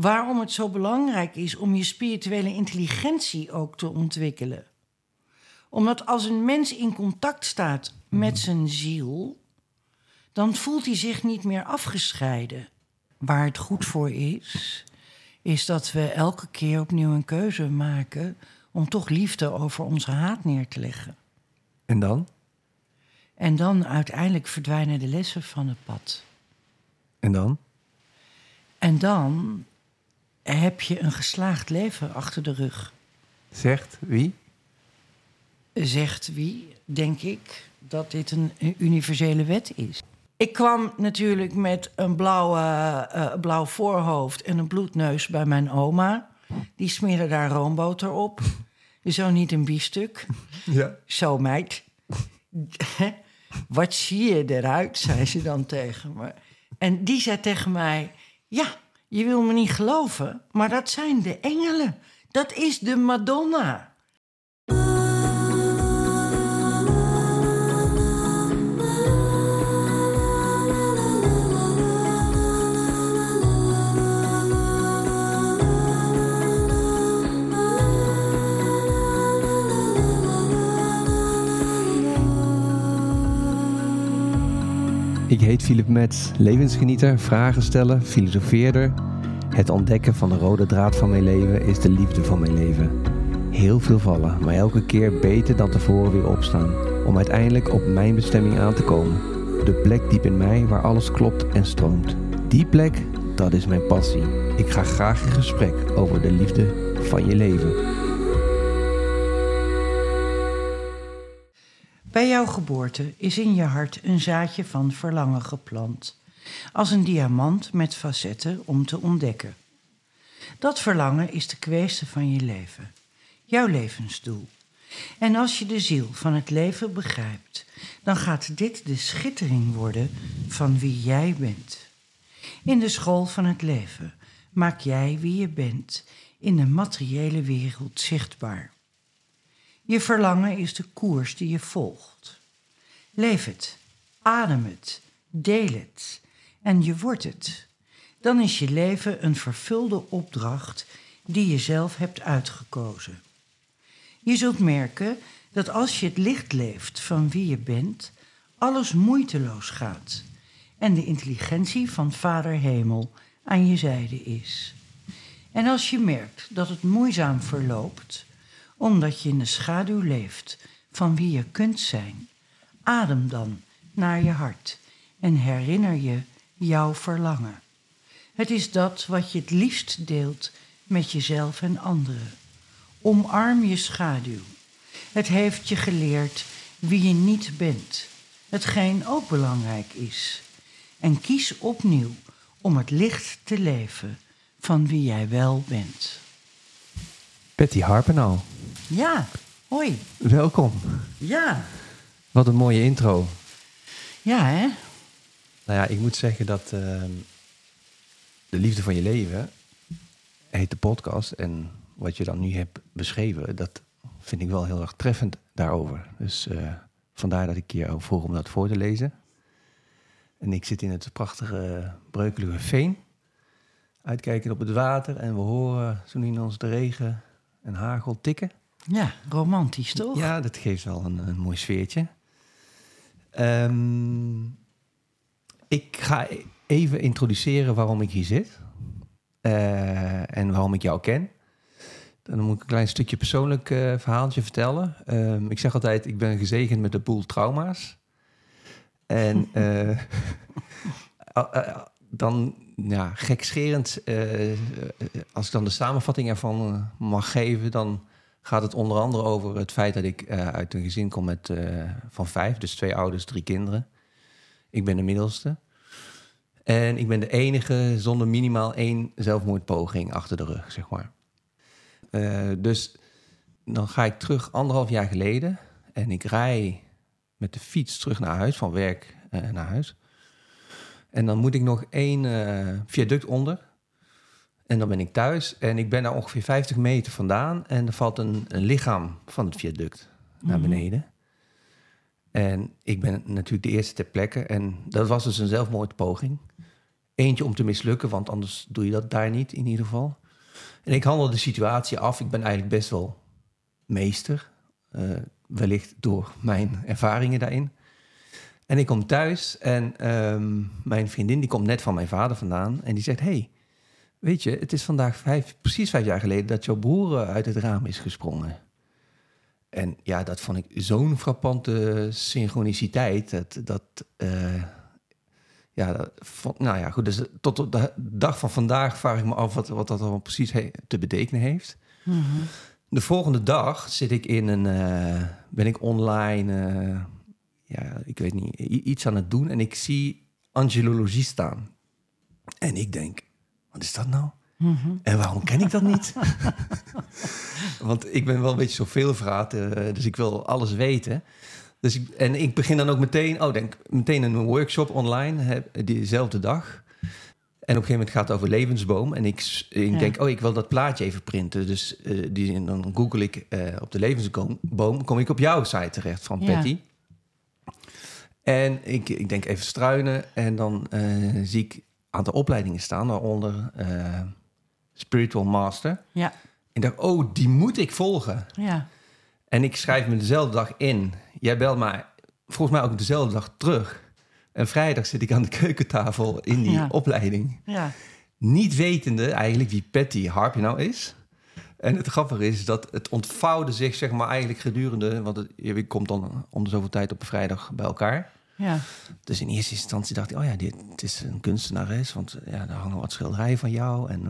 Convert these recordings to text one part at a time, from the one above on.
waarom het zo belangrijk is om je spirituele intelligentie ook te ontwikkelen. Omdat als een mens in contact staat met zijn ziel, dan voelt hij zich niet meer afgescheiden. Waar het goed voor is, is dat we elke keer opnieuw een keuze maken om toch liefde over onze haat neer te leggen. En dan? En dan uiteindelijk verdwijnen de lessen van het pad. En dan? En dan heb je een geslaagd leven achter de rug. Zegt wie? Zegt wie, denk ik, dat dit een universele wet is. Ik kwam natuurlijk met een blauwe, uh, blauw voorhoofd en een bloedneus bij mijn oma. Die smeerde daar roomboter op. Zo niet een biefstuk. Ja. Zo, meid. Wat zie je eruit, zei ze dan tegen me. En die zei tegen mij: Ja, je wil me niet geloven, maar dat zijn de engelen. Dat is de Madonna. Ik heet Philip Metz, levensgenieter, vragen stellen, filosofeerder. Het ontdekken van de rode draad van mijn leven is de liefde van mijn leven. Heel veel vallen, maar elke keer beter dan tevoren weer opstaan. Om uiteindelijk op mijn bestemming aan te komen. De plek diep in mij waar alles klopt en stroomt. Die plek, dat is mijn passie. Ik ga graag in gesprek over de liefde van je leven. Bij jouw geboorte is in je hart een zaadje van verlangen geplant, als een diamant met facetten om te ontdekken. Dat verlangen is de kweeste van je leven, jouw levensdoel. En als je de ziel van het leven begrijpt, dan gaat dit de schittering worden van wie jij bent. In de school van het leven maak jij wie je bent in de materiële wereld zichtbaar. Je verlangen is de koers die je volgt. Leef het, adem het, deel het en je wordt het. Dan is je leven een vervulde opdracht die je zelf hebt uitgekozen. Je zult merken dat als je het licht leeft van wie je bent, alles moeiteloos gaat en de intelligentie van Vader Hemel aan je zijde is. En als je merkt dat het moeizaam verloopt, omdat je in de schaduw leeft van wie je kunt zijn. Adem dan naar je hart en herinner je jouw verlangen. Het is dat wat je het liefst deelt met jezelf en anderen. Omarm je schaduw. Het heeft je geleerd wie je niet bent, hetgeen ook belangrijk is. En kies opnieuw om het licht te leven van wie jij wel bent. Betty Harpenal. Ja, hoi. Welkom. Ja. Wat een mooie intro. Ja, hè? Nou ja, ik moet zeggen dat ehm, De Liefde van Je Leven heet de podcast. En wat je dan nu hebt beschreven, dat vind ik wel heel erg treffend daarover. Dus uh, vandaar dat ik je vroeg om dat voor te lezen. En ik zit in het prachtige Breukelige Veen. Uitkijken op het water en we horen zo in ons de regen en hagel tikken. Ja, romantisch toch? Ja, dat geeft wel een, een mooi sfeertje. Um, ik ga even introduceren waarom ik hier zit. Uh, en waarom ik jou ken. Dan moet ik een klein stukje persoonlijk uh, verhaaltje vertellen. Um, ik zeg altijd, ik ben gezegend met een boel trauma's. En uh, dan, ja, gekscherend, als ik dan de samenvatting ervan mag geven... dan gaat het onder andere over het feit dat ik uit een gezin kom met, van vijf, dus twee ouders, drie kinderen. Ik ben de middelste. En ik ben de enige zonder minimaal één zelfmoordpoging achter de rug, zeg maar. Dus dan ga ik terug anderhalf jaar geleden en ik rij met de fiets terug naar huis, van werk naar huis. En dan moet ik nog één viaduct onder. En dan ben ik thuis en ik ben daar ongeveer 50 meter vandaan. En er valt een, een lichaam van het viaduct naar Mhm. beneden. En ik ben natuurlijk de eerste ter plekke. En dat was dus een zelfmoordpoging. eentje om te mislukken, want anders doe je dat daar niet in ieder geval. En ik handel de situatie af. Ik ben eigenlijk best wel meester, eh, wellicht door mijn ervaringen daarin. En ik kom thuis en ehm, mijn vriendin die komt net van mijn vader vandaan en die zegt: Hey, weet je, het is vandaag vijf, precies vijf jaar geleden dat jouw broer eh, uit het raam is gesprongen. En ja, dat vond ik zo'n frappante synchroniciteit. Dat, dat eh, ja, dat vond, nou ja, goed. Dus tot op de dag van vandaag vraag ik me af wat, wat dat dan precies te betekenen heeft. Mhm. De volgende dag zit ik in een, eh, ben ik online, ja, ik weet niet, iets aan het doen en ik zie angelologie staan. En ik denk, wat is dat nou? Mhm. En waarom ken ik dat niet? Want ik ben wel een beetje zo veelvraat, eh, dus ik wil alles weten. Dus ik, en ik begin dan ook meteen, oh, denk meteen een workshop online, diezelfde dag. En op een gegeven moment gaat het over levensboom. En ik, ik Ja. denk, oh, ik wil dat plaatje even printen. Dus eh, die, en dan google ik eh, op de levensboom, kom ik op jouw site terecht van Ja. Patty. En ik, ik denk even struinen en dan eh, zie ik een aantal opleidingen staan, waaronder eh, Spiritual Master. Ja, Ik dacht, oh, die moet ik volgen. ja, En ik schrijf me dezelfde dag in. Jij belt mij volgens mij ook dezelfde dag terug. En vrijdag zit ik aan de keukentafel in die Ja. opleiding. ja. Niet wetende eigenlijk wie Patty Harpje nou is. En het grappige is dat het ontvouwde zich zeg maar eigenlijk gedurende... want het, je komt dan om de zoveel tijd op een vrijdag bij elkaar. Ja. Dus in eerste instantie dacht ik, oh ja, dit is een kunstenares. Want eh, ja, daar hangen wat schilderijen van jou. En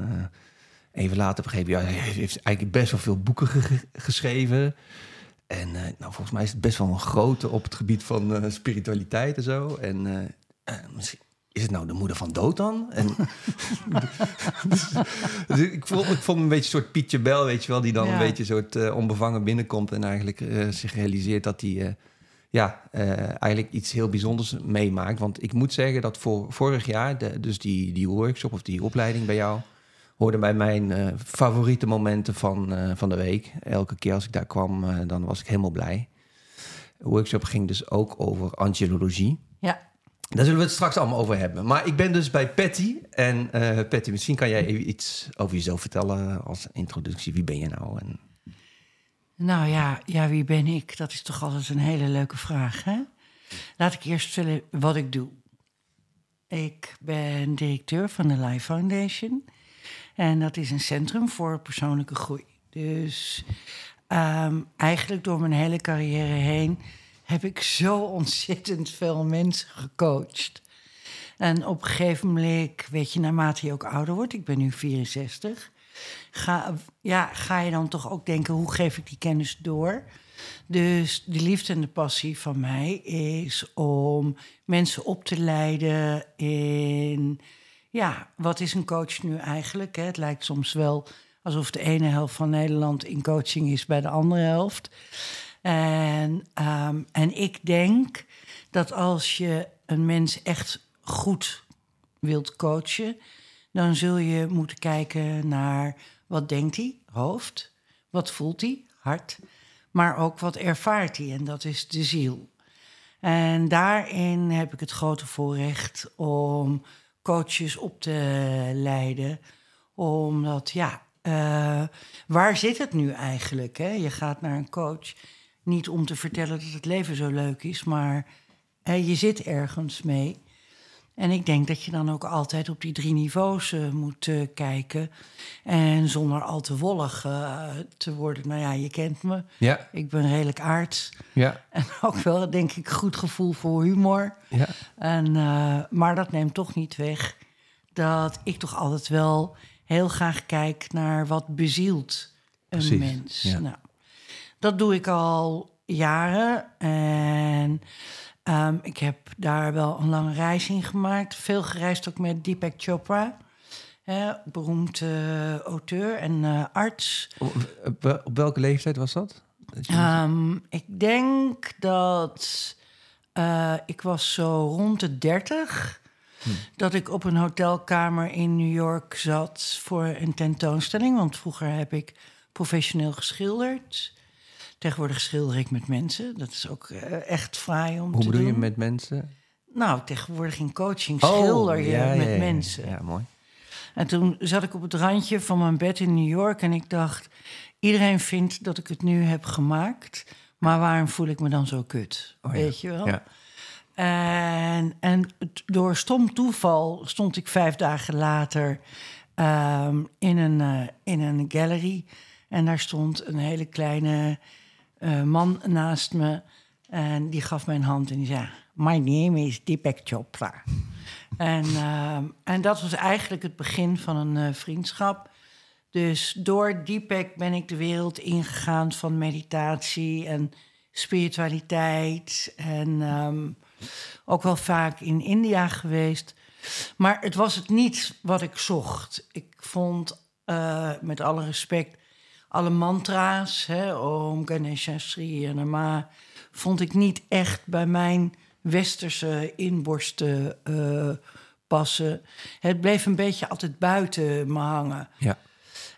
eh, even later begreep je, ja, hij heeft eigenlijk best wel veel boeken ge- geschreven. En eh, nou, volgens mij is het best wel een grote op het gebied van spiritualiteit en zo. En misschien is het nou de moeder van dood dan? En, dus, dus ik, ik vond me een beetje een soort Pietje Bel, weet je wel, die dan Ja. een beetje soort eh, onbevangen binnenkomt en eigenlijk zich realiseert dat hij ja, eh, eigenlijk iets heel bijzonders meemaakt. Want ik moet zeggen dat voor vorig jaar, de, dus die, die workshop of die opleiding bij jou, hoorde bij mijn eh, favoriete momenten van, eh, van de week. Elke keer als ik daar kwam, dan was ik helemaal blij. De workshop ging dus ook over angelologie. Ja, Daar zullen we het straks allemaal over hebben. Maar ik ben dus bij Patty. En Patty, misschien kan jij even iets over jezelf vertellen als introductie. Wie ben je nou? En... nou ja, ja, wie ben ik? Dat is toch altijd een hele leuke vraag, hè? Laat ik eerst vertellen wat ik doe. Ik ben directeur van de Life Foundation. En dat is een centrum voor persoonlijke groei. Dus ehm, eigenlijk door mijn hele carrière heen heb ik zo ontzettend veel mensen gecoacht. En op een gegeven moment, weet je, naarmate je ook ouder wordt, ik ben nu 64, ga, ja, ga je dan toch ook denken, hoe geef ik die kennis door? Dus de liefde en de passie van mij is om mensen op te leiden in, ja, wat is een coach nu eigenlijk? Hè? Het lijkt soms wel alsof de ene helft van Nederland in coaching is bij de andere helft. En, ehm, en ik denk dat als je een mens echt goed wilt coachen, dan zul je moeten kijken naar wat denkt hij, hoofd, wat voelt hij, hart, maar ook wat ervaart hij en dat is de ziel. En daarin heb ik het grote voorrecht om coaches op te leiden, omdat ja, eh, waar zit het nu eigenlijk? Hè? Je gaat naar een coach niet om te vertellen dat het leven zo leuk is, maar je zit ergens mee. En ik denk dat je dan ook altijd op die drie niveaus eh, moet eh, kijken. En zonder al te wollig eh, te worden. Nou ja, je kent me. Ja, Ik ben redelijk aards. ja, En ook wel, denk ik, goed gevoel voor humor. ja. En, maar dat neemt toch niet weg dat ik toch altijd wel heel graag kijk naar wat bezielt een Precies, mens. ja. Nou, dat doe ik al jaren. En ehm, ik heb daar wel een lange reis in gemaakt. Veel gereisd ook met Deepak Chopra. Hè, beroemd eh, auteur en eh, arts. Op, op- op welke leeftijd was dat? Ehm, ik denk dat eh, ik was zo rond de 30 dat ik op een hotelkamer in New York zat voor een tentoonstelling. Want vroeger heb ik professioneel geschilderd. Tegenwoordig schilder ik met mensen. Dat is ook eh, echt fraai om Hoe te bedoel doen. je met mensen? Nou, tegenwoordig in coaching schilder je Oh, ja, met ja, ja. mensen. Ja, mooi. En toen zat ik op het randje van mijn bed in New York en ik dacht: iedereen vindt dat ik het nu heb gemaakt, maar waarom voel ik me dan zo kut? Oh Weet je wel? ja. En, en door stom toeval stond ik vijf dagen later ehm, in, een, eh, in een gallery. En daar stond een hele kleine eh, man naast me. En die gaf mij een hand en die zei: My name is Deepak Chopra. en, ehm, en dat was eigenlijk het begin van een eh, vriendschap. Dus door Deepak ben ik de wereld ingegaan van meditatie en spiritualiteit. En ehm, ook wel vaak in India geweest. Maar het was het niet wat ik zocht. Ik vond, eh, met alle respect, alle mantra's, hè, Om Ganesha, Sri en Nama, vond ik niet echt bij mijn westerse inborsten eh, passen. Het bleef een beetje altijd buiten me hangen. Ja.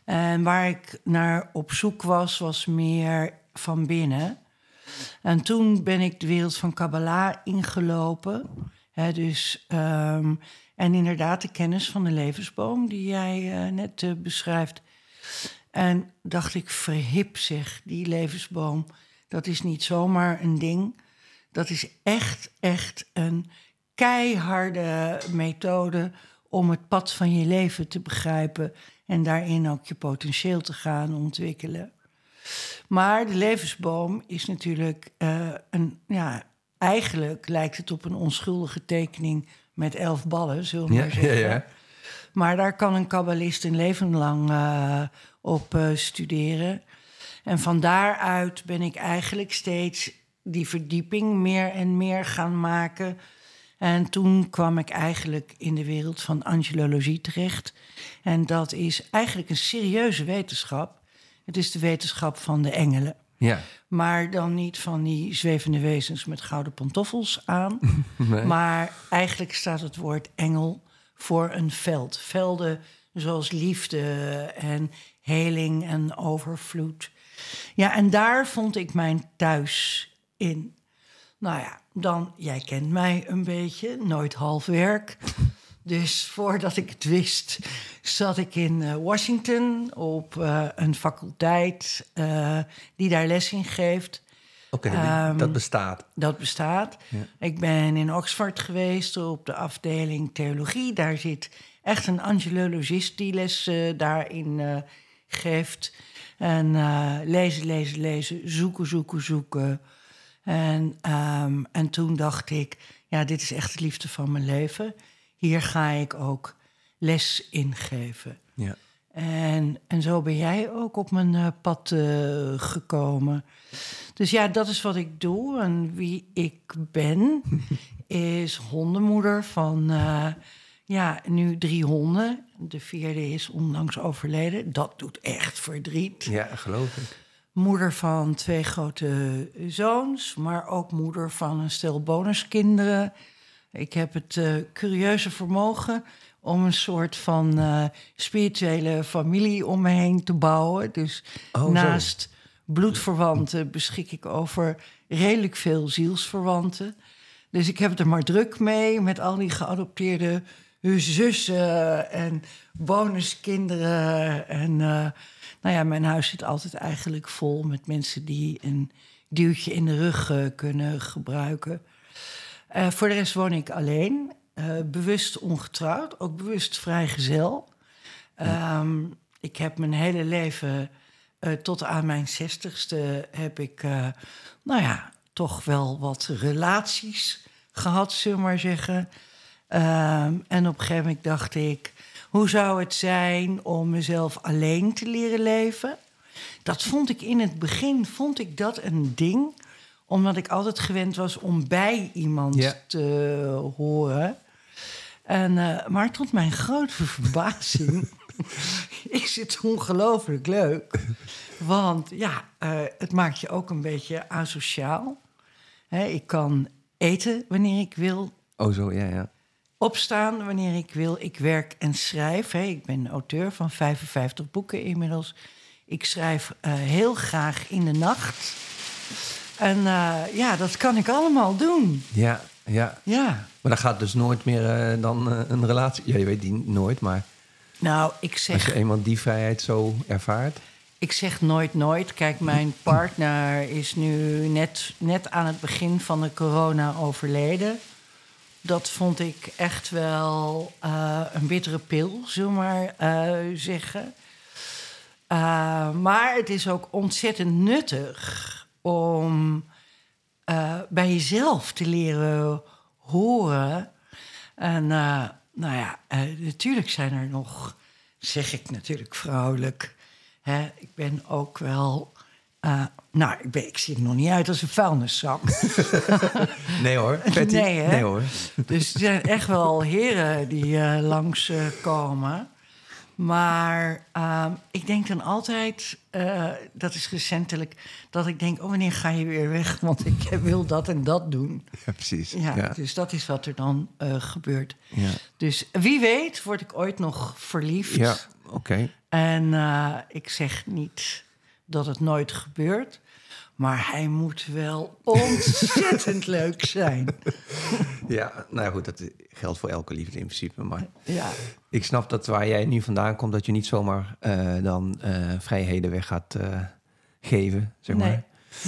En waar ik naar op zoek was, was meer van binnen. En toen ben ik de wereld van Kabbalah ingelopen. Hè, dus, ehm, en inderdaad de kennis van de levensboom die jij eh, net eh, beschrijft. En dacht ik, verhip zeg, die levensboom. Dat is niet zomaar een ding. Dat is echt, echt een keiharde methode om het pad van je leven te begrijpen en daarin ook je potentieel te gaan ontwikkelen. Maar de levensboom is natuurlijk eh, een, ja, eigenlijk lijkt het op een onschuldige tekening met elf ballen, zullen we Ja, maar zeggen. ja, ja. Maar daar kan een kabbalist een leven lang eh, op eh, studeren. En van daaruit ben ik eigenlijk steeds die verdieping meer en meer gaan maken. En toen kwam ik eigenlijk in de wereld van angelologie terecht. En dat is eigenlijk een serieuze wetenschap. Het is de wetenschap van de engelen. Ja. Maar dan niet van die zwevende wezens met gouden pantoffels aan. Maar eigenlijk staat het woord engel voor een veld. Velden zoals liefde en heling en overvloed. Ja, en daar vond ik mijn thuis in. Nou ja, dan, jij kent mij een beetje, nooit half werk. Dus voordat ik het wist, zat ik in eh, Washington op eh, een faculteit eh, die daar les in geeft. Oké, Ehm, dat bestaat. Dat bestaat. Ja. Ik ben in Oxford geweest op de afdeling theologie. Daar zit echt een angelologist die les eh, daarin eh, geeft. En eh, lezen, lezen, lezen, zoeken, zoeken, zoeken. En, ehm, en toen dacht ik, ja, dit is echt de liefde van mijn leven. Hier ga ik ook les in geven. Ja. En, en zo ben jij ook op mijn eh, pad eh, gekomen. Dus ja, dat is wat ik doe. En wie ik ben, is hondenmoeder van eh, ja, nu drie honden. De vierde is onlangs overleden. Dat doet echt verdriet. ja, geloof ik. Moeder van twee grote zoons, maar ook moeder van een stel bonuskinderen. Ik heb het curieuze vermogen om een soort van eh, spirituele familie om me heen te bouwen. Dus Oh, zo. naast bloedverwanten beschik ik over redelijk veel zielsverwanten. Dus ik heb er maar druk mee met al die geadopteerde zussen en bonuskinderen. En eh, nou ja, mijn huis zit altijd eigenlijk vol met mensen die een duwtje in de rug eh, kunnen gebruiken. Voor de rest woon ik alleen, eh, bewust ongetrouwd, ook bewust vrijgezel. Ehm, ik heb mijn hele leven, eh, tot aan mijn zestigste, heb ik, eh, nou ja, toch wel wat relaties gehad, zullen we maar zeggen. Ehm, en op een gegeven moment dacht ik, hoe zou het zijn om mezelf alleen te leren leven? Dat vond ik in het begin, vond ik dat een ding omdat ik altijd gewend was om bij iemand Ja. te horen. En, eh, maar tot mijn grote verbazing is het ongelooflijk leuk. Want ja, eh, het maakt je ook een beetje asociaal. Hè, ik kan eten wanneer ik wil, Oh, zo, ja, ja. opstaan wanneer ik wil. Ik werk en schrijf. Hè. Ik ben auteur van 55 boeken inmiddels. Ik schrijf eh, heel graag in de nacht. En eh, ja, dat kan ik allemaal doen. Ja, Ja. Ja. Maar dan gaat dus nooit meer eh, dan eh, een relatie... Ja, je weet die nooit, maar Nou, ik als zeg, je eenmaal die vrijheid zo ervaart... ik zeg nooit nooit. Kijk, mijn partner is nu net, net aan het begin van de corona overleden. Dat vond ik echt wel een bittere pil, zullen we maar zeggen. Maar het is ook ontzettend nuttig om uh, bij jezelf te leren horen. En uh, nou ja, natuurlijk zijn er nog, zeg ik natuurlijk vrouwelijk. Hè, ik ben ook wel. nou, ik, ben, ik zie er nog niet uit als een vuilniszak. nee hoor, Patty. Nee, nee hoor. Dus er zijn echt wel heren die langs komen. Maar uh, ik denk dan altijd, uh, dat is recentelijk, dat ik denk: oh, wanneer ga je weer weg? Want ik wil dat en dat doen. Ja, precies. Ja, Ja. Dus dat is wat er dan uh, gebeurt. Ja. Dus wie weet, word ik ooit nog verliefd. Ja, oké. En eh, ik zeg niet dat het nooit gebeurt. Maar hij moet wel ontzettend leuk zijn. Ja, nou goed, dat geldt voor elke liefde in principe. Maar Ja. ik snap dat waar jij nu vandaan komt, dat je niet zomaar eh, dan eh, vrijheden weg gaat eh, geven, zeg maar. Nee.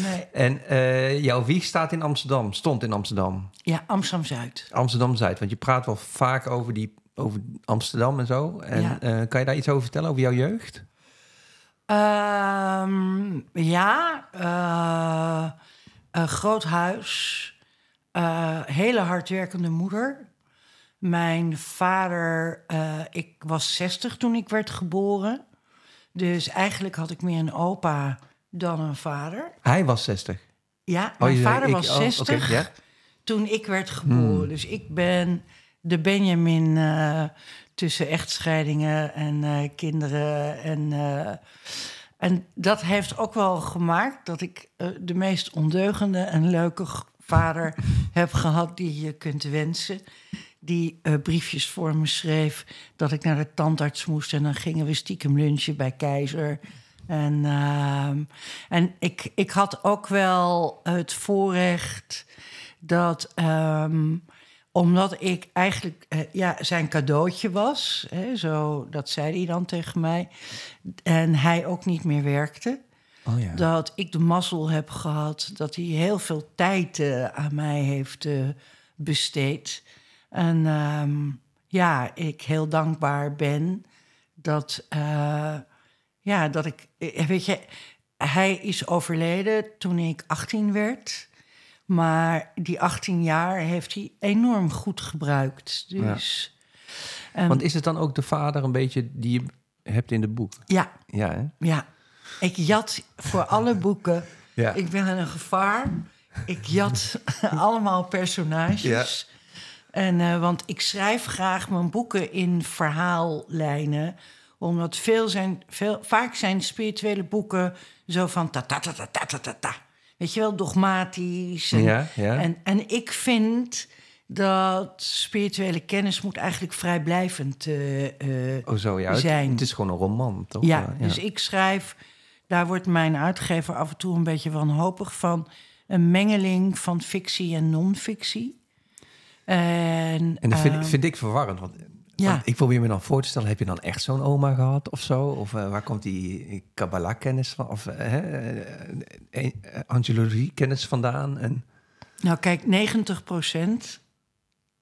Nee. En jouw wieg staat in Amsterdam, stond in Amsterdam. Ja, Amsterdam Zuid. Amsterdam-Zuid, want je praat wel vaak over, die, over Amsterdam en zo. En Ja. kan je daar iets over vertellen, over jouw jeugd? Ehm, ja, eh, een groot huis. eh, hele hardwerkende moeder. Mijn vader, eh, ik was 60 toen ik werd geboren. Dus eigenlijk had ik meer een opa dan een vader. Hij was 60. Ja, Oh, mijn zei vader ik- was oh, oké, 60 ja. toen ik werd geboren. Hmm. Dus ik ben de Benjamin tussen echtscheidingen en eh, kinderen. En, eh, en dat heeft ook wel gemaakt dat ik eh, de meest ondeugende en leuke vader heb gehad die je kunt wensen. Die briefjes voor me schreef dat ik naar de tandarts moest. En dan gingen we stiekem lunchen bij Keizer. En, ehm, en ik, ik had ook wel het voorrecht dat, ehm, omdat ik eigenlijk eh, ja, zijn cadeautje was, hè, zo, dat zei hij dan tegen mij, en hij ook niet meer werkte, Oh ja. dat ik de mazzel heb gehad dat hij heel veel tijd eh, aan mij heeft eh, besteed. En ehm, ja, ik heel dankbaar ben dat, ja, dat ik, weet je, hij is overleden toen ik 18 werd. Maar die 18 jaar heeft hij enorm goed gebruikt. Dus, en- Want is het dan ook de vader een beetje die je hebt in het boek? ja, Ja, hè? ja. Ik jat voor alle boeken. Ja. Ik ben een gevaar. Ik jat allemaal personages. En, eh, want ik schrijf graag mijn boeken in verhaallijnen. Omdat veel zijn, veel, vaak zijn spirituele boeken zo van ta ta ta ta ta ta ta. Weet je wel, dogmatisch. En, Ja, ja. En, en ik vind dat spirituele kennis moet eigenlijk vrijblijvend eh, eh, Oh zo, ja. Zijn. het is gewoon een roman, toch? ja, dus ik schrijf, daar wordt mijn uitgever af en toe een beetje wanhopig van. Een mengeling van fictie en non-fictie. En, En dat vind, ehm, vind ik verwarrend, want, ja. want ik probeer me dan voor te stellen... heb je dan echt zo'n oma gehad of zo? Of eh, waar komt die Kabbalah-kennis van? Of eh, angelologie-kennis vandaan? En, Nou, kijk, 90%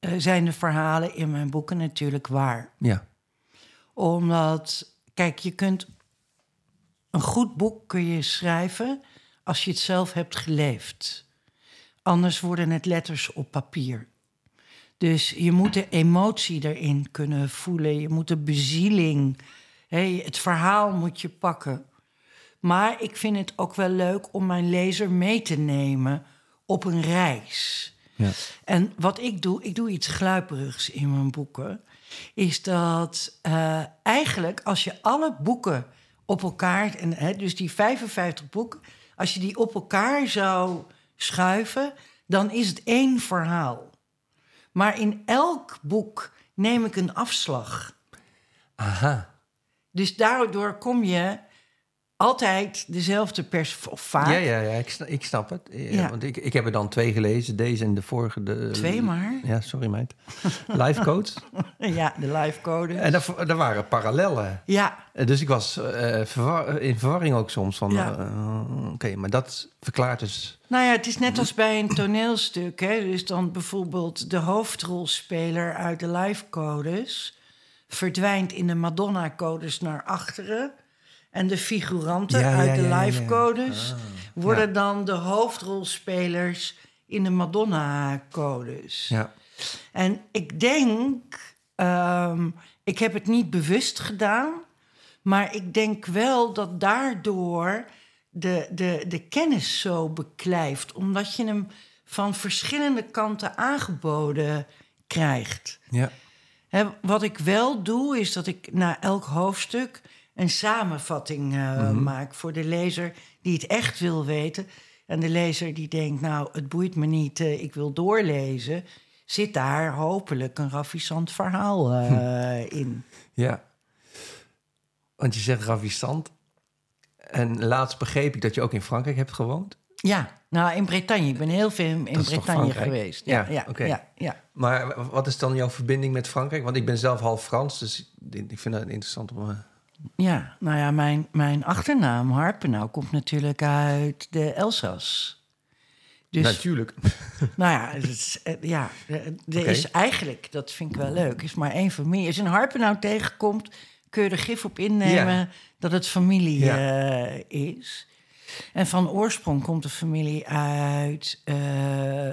eh, zijn de verhalen in mijn boeken natuurlijk waar. ja, Omdat, kijk, je kunt een goed boek kun je schrijven als je het zelf hebt geleefd. Anders worden het letters op papier. Dus je moet de emotie erin kunnen voelen. Je moet de bezieling. hè, het verhaal moet je pakken. Maar ik vind het ook wel leuk om mijn lezer mee te nemen op een reis. ja. En wat ik doe, ik doe iets gluiperigs in mijn boeken. Is dat eh, eigenlijk als je alle boeken op elkaar, en, hè, dus die 55 boeken, als je die op elkaar zou schuiven, dan is het één verhaal. Maar in elk boek neem ik een afslag. Aha. Dus daardoor kom je altijd dezelfde pers... Of vaak. Ja, ja, ja ik, snap, ik snap het. Ja, Ja. Want ik, ik heb er dan twee gelezen. Deze en de vorige. De, Twee maar. Ja, sorry meid. Life coach. Ja, de live code. en daar, daar waren parallellen. Ja, Eh, Dus ik was eh, verwar- in verwarring ook soms. Van, Ja. eh, Oké, maar dat verklaart dus... nou ja, het is net als bij een toneelstuk. Hè? Dus dan bijvoorbeeld de hoofdrolspeler uit de live codes... verdwijnt in de Madonna-codes naar achteren... En de figuranten Ja, uit de ja, ja, live ja. codes Ah, worden dan de hoofdrolspelers in de Madonna-codes. Ja. En ik denk, ehm, ik heb het niet bewust gedaan, maar ik denk wel dat daardoor de, de, de kennis zo beklijft, omdat je hem van verschillende kanten aangeboden krijgt. Ja. Wat ik wel doe, is dat ik na elk hoofdstuk een samenvatting eh, maak voor de lezer die het echt wil weten. En de lezer die denkt, nou, het boeit me niet, eh, ik wil doorlezen. Zit daar hopelijk een ravissant verhaal eh, in. Ja. Want je zegt ravissant. En laatst begreep ik dat je ook in Frankrijk hebt gewoond. Ja, nou, in Bretagne. Ik ben heel veel in Bretagne geweest. Ja, Ja, ja, oké. ja, ja. Maar wat is dan jouw verbinding met Frankrijk? Want ik ben zelf half Frans, dus ik vind het interessant om... eh, Ja, nou ja, mijn, mijn achternaam Harpenau komt natuurlijk uit de Elzas. Dus Natuurlijk. Nou ja, het is, eh, ja er er is eigenlijk, dat vind ik wel leuk, is maar één familie. Als je een harpen nou tegenkomt, kun je er gif op innemen Ja. dat het familie Ja. eh, is. En van oorsprong komt de familie uit, eh,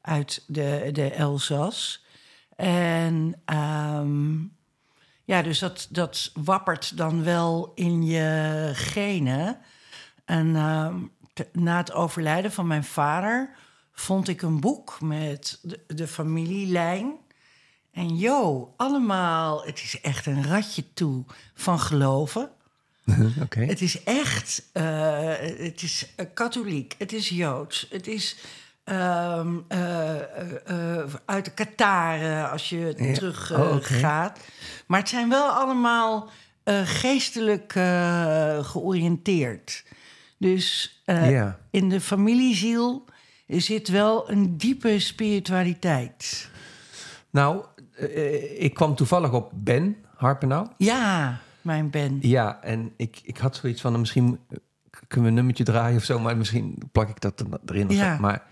uit de, de Elzas. En ehm, ja, dus dat, dat wappert dan wel in je genen. En ehm, te- na het overlijden van mijn vader vond ik een boek met de, de familielijn. En jo, allemaal, het is echt een ratje toe van geloven. Het is echt, eh, het is eh, katholiek, het is joods, het is ehm, eh, eh, eh, uit de Kataren als je Ja. terug Oh, gaat. Maar het zijn wel allemaal geestelijk georiënteerd. Dus Ja. in de familieziel zit wel een diepe spiritualiteit. Nou, ik kwam toevallig op Ben Harpenau. Ja, mijn Ben. Ja, en ik, ik had zoiets van, misschien kunnen we een nummertje draaien of zo, maar misschien plak ik dat er- erin. Of Ja. zo. Maar,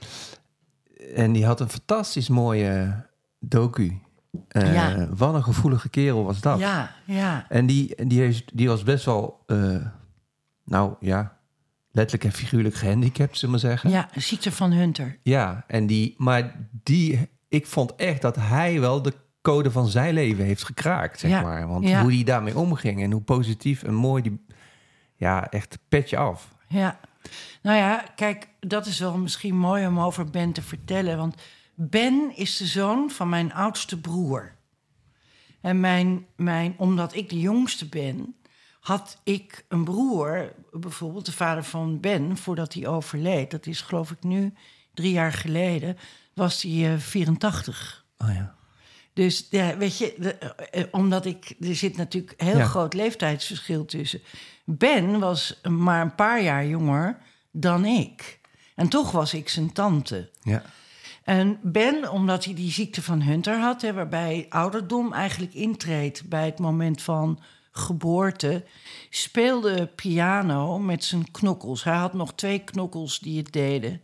en die had een fantastisch mooie docu. Eh, Ja. Wat een gevoelige kerel was dat. Ja, ja. En die, die, heeft, die was best wel, eh, nou ja, letterlijk en figuurlijk gehandicapt, zullen we maar zeggen. Ja, ziekte van Hunter. Ja, en die, maar die, ik vond echt dat hij wel de code van zijn leven heeft gekraakt, zeg Ja, maar. Want ja. hoe die daarmee omging en hoe positief en mooi die, ja, echt petje af. Ja, nou ja, kijk, dat is wel misschien mooi om over Ben te vertellen. Want Ben is de zoon van mijn oudste broer. En mijn, mijn, omdat ik de jongste ben, had ik een broer, bijvoorbeeld de vader van Ben, voordat hij overleed. Dat is geloof ik nu drie jaar geleden, was hij eh, 84. Oh ja. Dus ja, weet je, de- eh, omdat ik, er zit natuurlijk heel Ja. groot leeftijdsverschil tussen. Ben was maar een paar jaar jonger dan ik. En toch was ik zijn tante. Ja. En Ben, omdat hij die ziekte van Hunter had, hè, waarbij ouderdom eigenlijk intreedt bij het moment van geboorte, speelde piano met zijn knokkels. Hij had nog twee knokkels die het deden.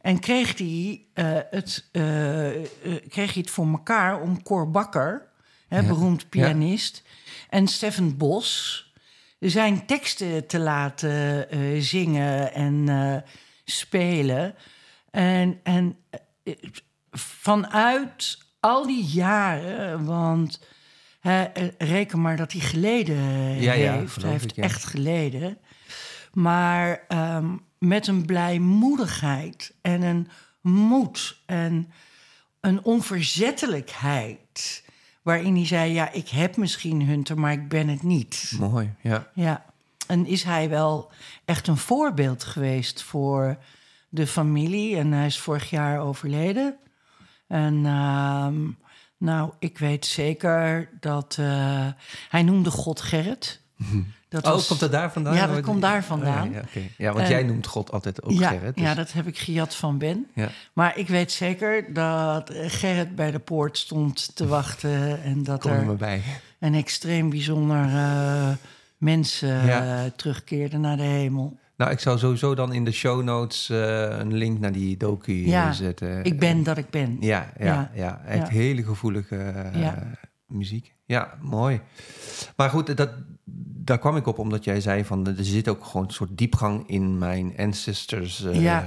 En kreeg hij, eh, het, eh, eh, kreeg hij het voor elkaar om Cor Bakker, hè, Ja. beroemd pianist, en Stefan Bos zijn teksten te laten zingen en spelen. En, en vanuit al die jaren, want eh, reken maar dat hij geleden Ja, ja, heeft. geloof Hij heeft ik, ja. echt geleden. Maar ehm, met een blijmoedigheid en een moed en een onverzettelijkheid. Waarin hij zei: Ja, ik heb misschien Hunter, maar ik ben het niet. Mooi, ja. Ja, en is hij wel echt een voorbeeld geweest voor de familie. En hij is vorig jaar overleden. En ehm, nou, ik weet zeker dat... eh, hij noemde God Gerrit. Dat oh, was- komt dat daar vandaan? Ja, dat Oh, komt daar vandaan. Ja, ja, ja want jij noemt God altijd ook ja, Gerrit. dus- ja, dat heb ik gejat van Ben. ja. Maar ik weet zeker dat Gerrit bij de poort stond te wachten... en dat kom er bij. een extreem bijzonder eh, mens eh, Ja. terugkeerde naar de hemel. Nou, ik zou sowieso dan in de show notes eh, een link naar die docu eh, Ja, zetten. Ik ben dat ik ben. Ja, ja, ja. Ja. echt hele gevoelige eh, muziek. Ja, mooi. Maar goed, dat, daar kwam ik op omdat jij zei van er zit ook gewoon een soort diepgang in mijn ancestors Ja.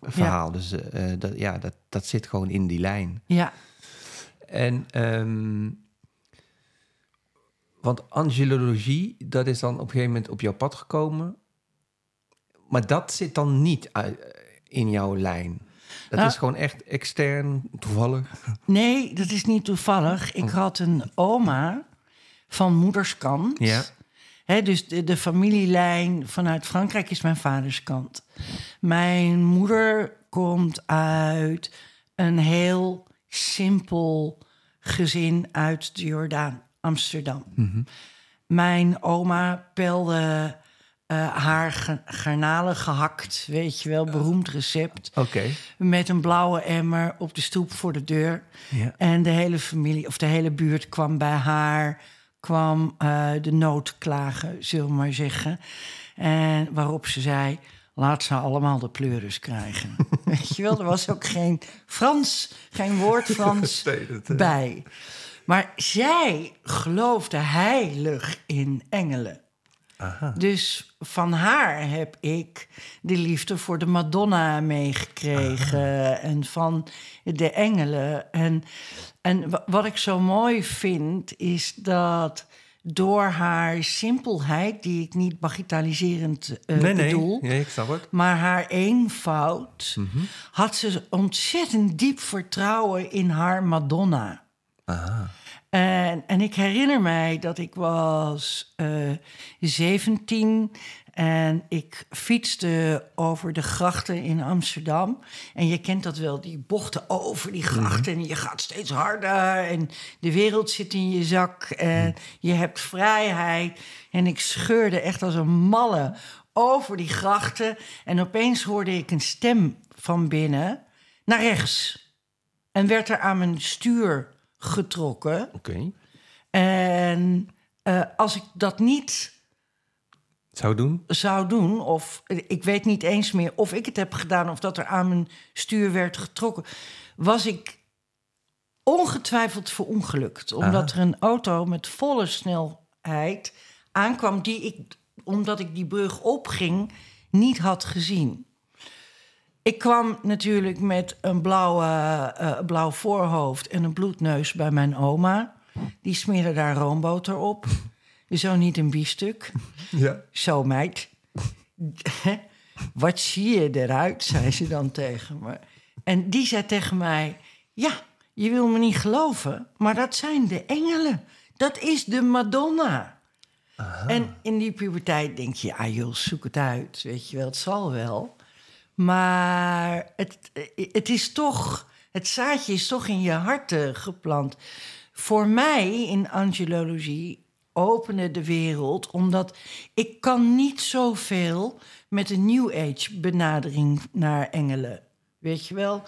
verhaal. Dus dat, ja, dat, dat zit gewoon in die lijn. Ja, En ehm, want angelologie, dat is dan op een gegeven moment op jouw pad gekomen. Maar dat zit dan niet uit- in jouw lijn. Dat Nou- is gewoon echt extern, toevallig. nee, dat is niet toevallig. Ik Oh. had een oma van moederskant. Ja. Dus de, de familielijn vanuit Frankrijk is mijn vaders kant. Mijn moeder komt uit een heel simpel gezin uit de Jordaan, Amsterdam. Mijn oma pelde eh, haar garnalen gehakt, weet je wel, beroemd recept. Oké. Met een blauwe emmer op de stoep voor de deur. Ja. En de hele familie, of de hele buurt kwam bij haar, kwam eh, de nood klagen, zullen we maar zeggen. En waarop ze zei, laat ze allemaal de pleuris krijgen. Weet je wel, er was ook geen Frans, geen woord Frans bij. Maar zij geloofde heilig in engelen. Aha. Dus van haar heb ik de liefde voor de Madonna meegekregen en van de engelen. En, en wa- wat ik zo mooi vind, is dat door haar simpelheid, die ik niet bagitaliserend eh, nee, nee. bedoel, Nee, ik snap het. maar haar eenvoud, Mhm. had ze ontzettend diep vertrouwen in haar Madonna. Aha. En, en ik herinner mij dat ik was eh 17 en ik fietste over de grachten in Amsterdam. En je kent dat wel, die bochten over die grachten. En je gaat steeds harder en de wereld zit in je zak. En je hebt vrijheid. En ik scheurde echt als een malle over die grachten. En opeens hoorde ik een stem van binnen naar rechts. En werd er aan mijn stuur getrokken. Oké. En eh, als ik dat niet Zou doen? zou doen, of ik weet niet eens meer of ik het heb gedaan of dat er aan mijn stuur werd getrokken, was ik ongetwijfeld verongelukt. Omdat er een auto met volle snelheid aankwam die ik, omdat ik die brug opging, niet had gezien. Ik kwam natuurlijk met een blauwe, eh, blauw voorhoofd en een bloedneus bij mijn oma. Die smeerde daar roomboter op. Zo niet een biefstuk. Ja. Zo, meid. Wat zie je eruit, zei ze dan tegen me. En die zei tegen mij: Ja, je wil me niet geloven, maar dat zijn de engelen. Dat is de Madonna. En in die puberteit denk je: Ah, joh, zoek het uit. Weet je wel, het zal wel. Maar het, het is toch. Het zaadje is toch in je hart geplant. Voor mij in angelologie opende de wereld, omdat ik kan niet zoveel met een New Age benadering naar engelen. Weet je wel?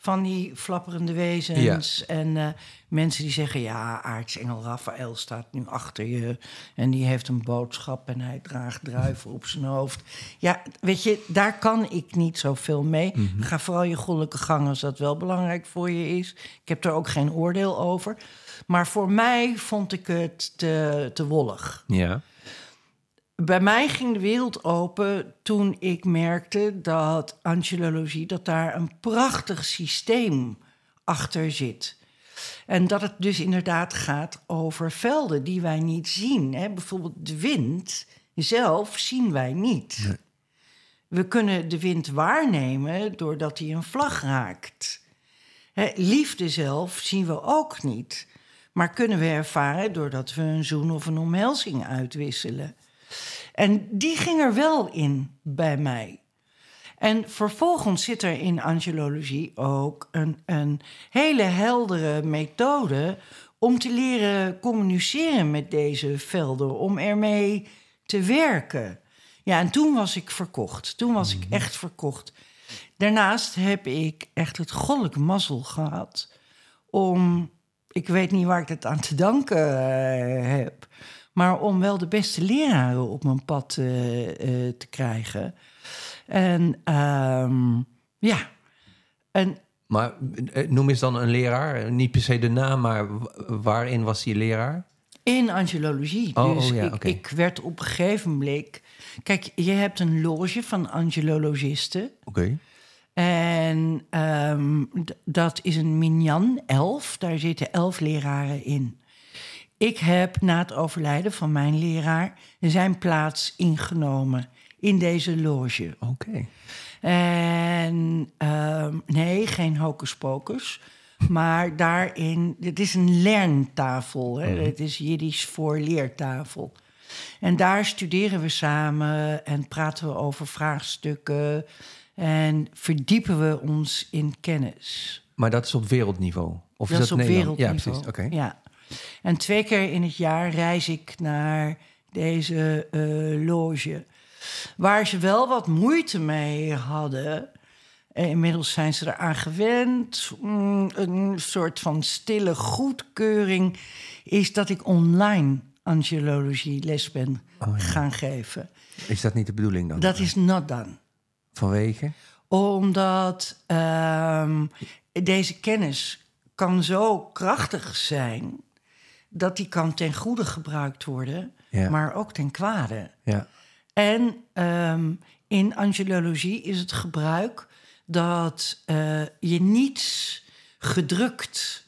Van die flapperende wezens en eh, mensen die zeggen... ja, aartsengel Raphaël staat nu achter je... en die heeft een boodschap en hij draagt druiven op zijn hoofd. Ja, weet je, daar kan ik niet zoveel mee. Ga vooral je goddelijke gang als dat wel belangrijk voor je is. Ik heb er ook geen oordeel over. Maar voor mij vond ik het te, te wollig. Ja. Bij mij ging de wereld open toen ik merkte dat angelologie, dat daar een prachtig systeem achter zit. En dat het dus inderdaad gaat over velden die wij niet zien. Hè? Bijvoorbeeld de wind zelf zien wij niet. We kunnen de wind waarnemen doordat hij een vlag raakt. Hè, liefde zelf zien we ook niet. Maar kunnen we ervaren doordat we een zoen of een omhelzing uitwisselen. En die ging er wel in bij mij. En vervolgens zit er in angelologie ook een, een hele heldere methode om te leren communiceren met deze velden, om ermee te werken. Ja, en toen was ik verkocht. Toen was ik echt verkocht. Daarnaast heb ik echt het goddelijke mazzel gehad om, ik weet niet waar ik het aan te danken eh, heb, maar om wel de beste leraren op mijn pad eh, eh, te krijgen. En ehm, ja, en Maar eh, noem eens dan een leraar. Niet per se de naam, maar wa- waarin was die leraar? In angelologie. Oh, dus oh ja, ik, ik werd op een gegeven moment. Kijk, je hebt een loge van angelologisten. Oké. En ehm, dat is een minyan, elf. Daar zitten elf leraren in. Ik heb na het overlijden van mijn leraar zijn plaats ingenomen in deze loge. Oké. En ehm, nee, geen hocus pocus. Maar daarin, het is een lerntafel. Hè? Het is Jiddisch voor leertafel. En daar studeren we samen en praten we over vraagstukken. En verdiepen we ons in kennis. Maar dat is op wereldniveau? Of dat is op Nederland? wereldniveau. Ja, precies. Oké. Ja. En twee keer in het jaar reis ik naar deze eh, loge. Waar ze wel wat moeite mee hadden. Eh, Inmiddels zijn ze eraan gewend. Mm, een soort van stille goedkeuring is dat ik online angelologie les ben Oh, ja. gaan geven. Is dat niet de bedoeling dan? Dat is not done Vanwege? omdat ehm, deze kennis kan zo krachtig zijn dat die kan ten goede gebruikt worden, Ja. maar ook ten kwade. Ja. En ehm, in angelologie is het gebruik dat eh, je niets gedrukt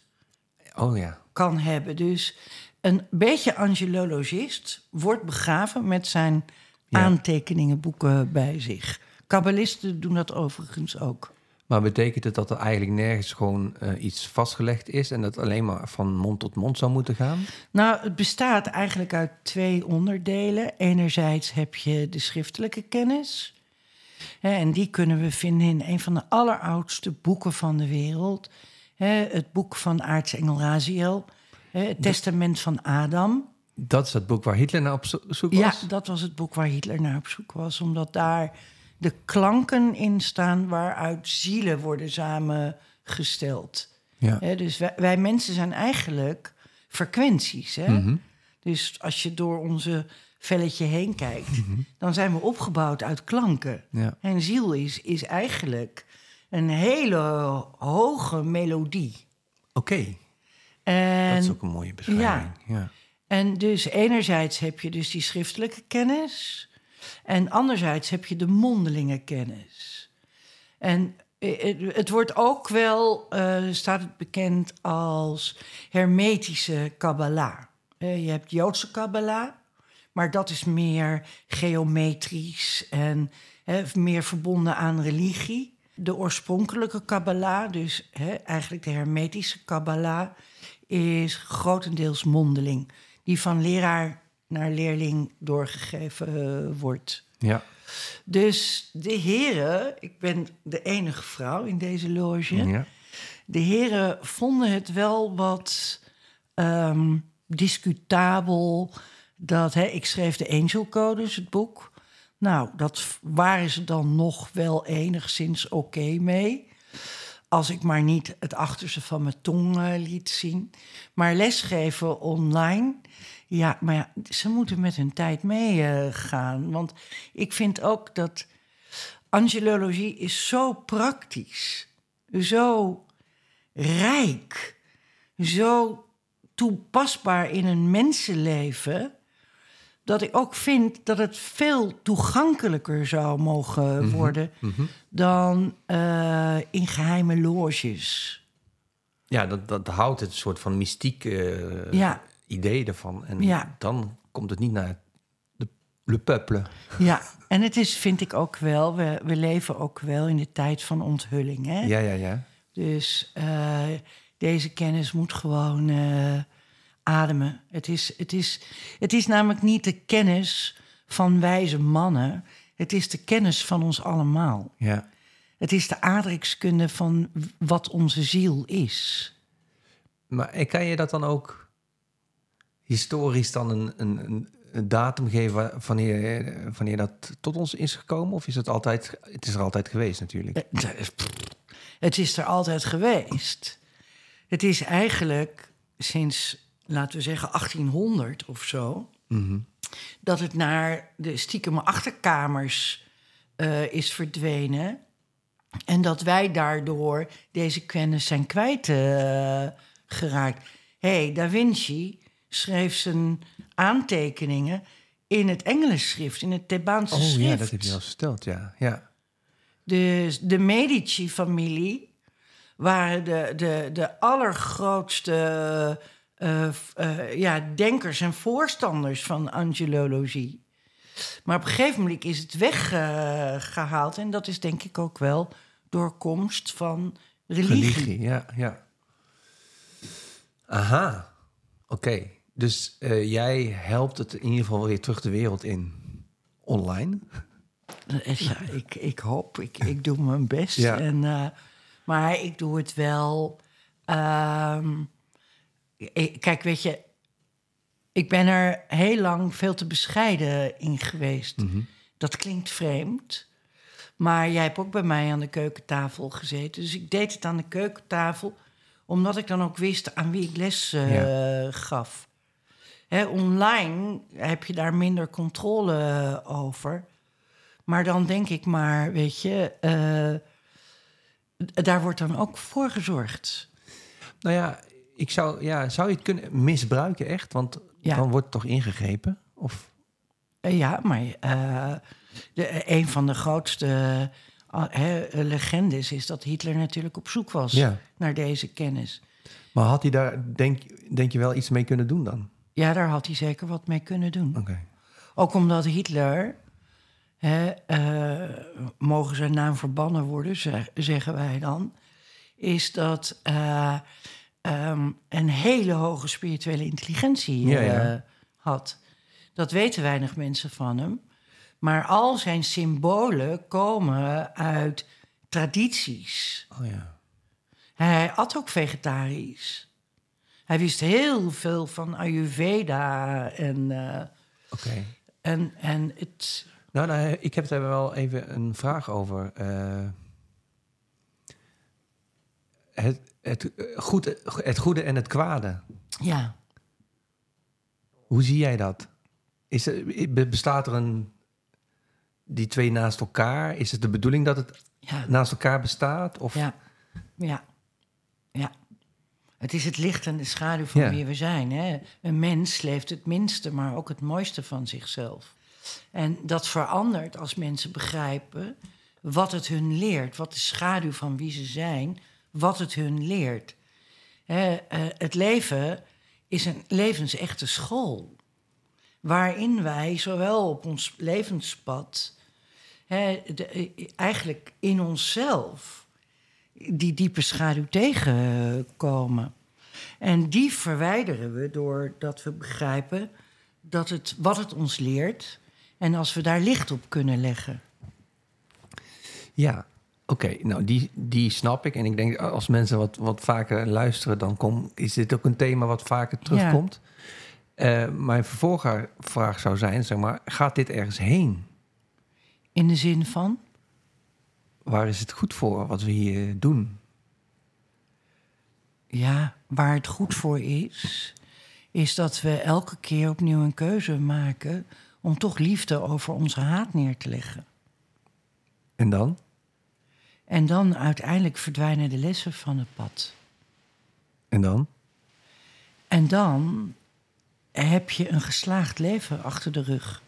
Oh ja. kan hebben. Dus een beetje angelologist wordt begraven met zijn Ja. aantekeningenboeken bij zich. Kabbalisten doen dat overigens ook. Maar betekent het dat er eigenlijk nergens gewoon eh, iets vastgelegd is en dat alleen maar van mond tot mond zou moeten gaan? Nou, het bestaat eigenlijk uit twee onderdelen. Enerzijds heb je de schriftelijke kennis. Hè, en die kunnen we vinden in een van de alleroudste boeken van de wereld. Hè, het boek van aartsengel Raziel. hè, Het testament van Adam. Dat is het boek waar Hitler naar op zo- zoek was? Ja, dat was het boek waar Hitler naar op zoek was. Omdat daar de klanken in staan waaruit zielen worden samengesteld. Ja. Dus wij, wij mensen zijn eigenlijk frequenties. Hè? Mhm. Dus als je door onze velletje heen kijkt, dan zijn we opgebouwd uit klanken. Ja. En ziel is, is eigenlijk een hele hoge melodie. Oké, dat is ook een mooie beschrijving. Ja. en dus enerzijds heb je dus die schriftelijke kennis... en anderzijds heb je de mondelinge kennis. En eh, het, het wordt ook wel, eh, staat het bekend als hermetische Kabbalah. Eh, je hebt Joodse Kabbalah, maar dat is meer geometrisch en meer verbonden aan religie. De oorspronkelijke Kabbalah, dus eigenlijk de hermetische Kabbalah, is grotendeels mondeling. Die van leraar naar leerling doorgegeven eh, wordt. Ja. Dus de heren, ik ben de enige vrouw in deze loge. ja. De heren vonden het wel wat ehm, discutabel. Dat, hè, ik schreef de Angel Codes, het boek. Nou, dat waren ze dan nog wel enigszins oké mee. Als ik maar niet het achterste van mijn tong eh, liet zien. Maar lesgeven online. Ja, maar ja, ze moeten met hun tijd meegaan. want ik vind ook dat angelologie is zo praktisch. Zo rijk. Zo toepasbaar in een mensenleven. Dat ik ook vind dat het veel toegankelijker zou mogen worden dan eh, in geheime loges. Ja, dat, dat houdt het soort van mystiek eh, Ja. Idee ervan. En Ja. dan komt het niet naar de, le peuple. Ja, en het is, vind ik ook wel, we, we leven ook wel in de tijd van onthulling. Hè? Ja, ja, ja. Dus eh, deze kennis moet gewoon eh, ademen. Het is, het, is, het is namelijk niet de kennis van wijze mannen. Het is de kennis van ons allemaal. ja. Het is de aardrijkskunde van wat onze ziel is. Maar kan je dat dan ook historisch dan een, een, een, datum geven wa- wanneer, wanneer dat tot ons is gekomen? Of is het altijd, het is er altijd geweest natuurlijk? Eh, Het is er altijd geweest. Het is eigenlijk sinds, laten we zeggen, 1800 of zo... Mhm. dat het naar de stiekeme achterkamers eh, is verdwenen. En dat wij daardoor deze kennis zijn kwijt eh, geraakt. hey, Da Vinci schreef zijn aantekeningen in het Engelenschrift, in het Thebaanse Oh schrift. ja, dat heb je al verteld, ja. ja. De, de Medici-familie waren de, de, de allergrootste eh, eh, ja, denkers en voorstanders van angelologie. Maar op een gegeven moment is het weggehaald. en dat is denk ik ook wel door komst van religie. Religie, ja, ja. Aha, oké. Dus eh, jij helpt het in ieder geval weer terug de wereld in. Online? Eh, Ja, ik, ik hoop, ik, ik doe mijn best. Ja. En, eh, maar ik doe het wel. ehm, ik- kijk, weet je, ik ben er heel lang veel te bescheiden in geweest. Dat klinkt vreemd. Maar jij hebt ook bij mij aan de keukentafel gezeten. Dus ik deed het aan de keukentafel, omdat ik dan ook wist aan wie ik les gaf. Online heb je daar minder controle over. Maar dan denk ik maar, weet je, eh, daar wordt dan ook voor gezorgd. Nou ja, ik zou, ja, zou je het kunnen misbruiken echt? Want Ja. dan wordt het toch ingegrepen? Of, Eh, ja, maar eh, de, een van de grootste eh, legendes is dat Hitler natuurlijk op zoek was Ja. naar deze kennis. maar had hij daar, denk, denk je wel, iets mee kunnen doen dan? Ja, daar had hij zeker wat mee kunnen doen. Ook omdat Hitler, hè, eh, mogen zijn naam verbannen worden, zeg- zeggen wij dan, is dat eh, ehm, een hele hoge spirituele intelligentie Ja, eh, ja. had. Dat weten weinig mensen van hem. Maar al zijn symbolen komen uit tradities. Oh ja. Hij at ook vegetarisch. Hij wist heel veel van Ayurveda en, Oké. en, en het, Nou, nou, ik heb daar wel even een vraag over. Eh, het, het, eh, goed, het goede en het kwade. ja. Hoe zie jij dat? Is er, be- bestaat er een... Die twee naast elkaar? Is het de bedoeling dat het Ja, naast elkaar bestaat? Of, ja, ja, ja. Het is het licht en de schaduw van Ja. wie we zijn. Hè? Een mens leeft het minste, maar ook het mooiste van zichzelf. En dat verandert als mensen begrijpen wat het hun leert. Wat de schaduw van wie ze zijn, wat het hun leert. Hè, eh, het leven is een levensechte school. Waarin wij zowel op ons levenspad, hè, de- eh, eigenlijk in onszelf, die diepe schaduw tegenkomen. En die verwijderen we doordat we begrijpen dat het, wat het ons leert. En als we daar licht op kunnen leggen. Ja, oké. Nou, die, die snap ik. En ik denk, als mensen wat, wat vaker luisteren... dan kom, is dit ook een thema wat vaker terugkomt. Eh, mijn vervolgvraag zou zijn, zeg maar... gaat dit ergens heen? In de zin van. Waar is het goed voor, wat we hier doen? Ja, waar het goed voor is, is dat we elke keer opnieuw een keuze maken om toch liefde over onze haat neer te leggen. En dan? En dan uiteindelijk verdwijnen de lessen van het pad. En dan? En dan heb je een geslaagd leven achter de rug.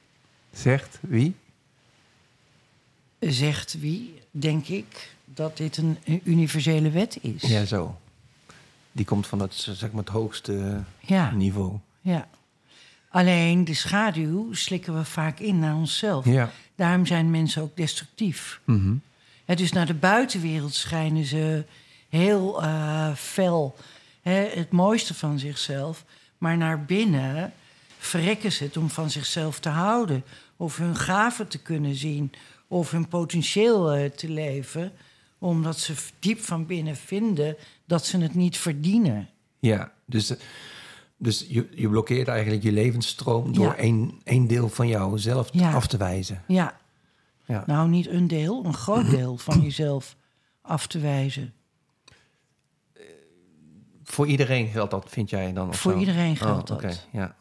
Zegt wie? Zegt wie, denk ik, dat dit een, een universele wet is. Ja, zo. Die komt van het, zeg maar, het hoogste ja. niveau. ja. Alleen de schaduw slikken we vaak in naar onszelf. Ja. Daarom zijn mensen ook destructief. Mhm. Hè, dus naar de buitenwereld schijnen ze heel eh, fel hè, het mooiste van zichzelf. Maar naar binnen verrekken ze het om van zichzelf te houden. Of hun gaven te kunnen zien. Of hun potentieel eh, te leven. Omdat ze diep van binnen vinden dat ze het niet verdienen. Ja, dus, dus je, je blokkeert eigenlijk je levensstroom door één, één deel van jouzelf Ja. af te wijzen. Ja, Ja. nou niet een deel, een groot deel van jezelf af te wijzen. Voor iedereen geldt dat, vind jij dan? of Voor zo? iedereen geldt oh, dat. Ja.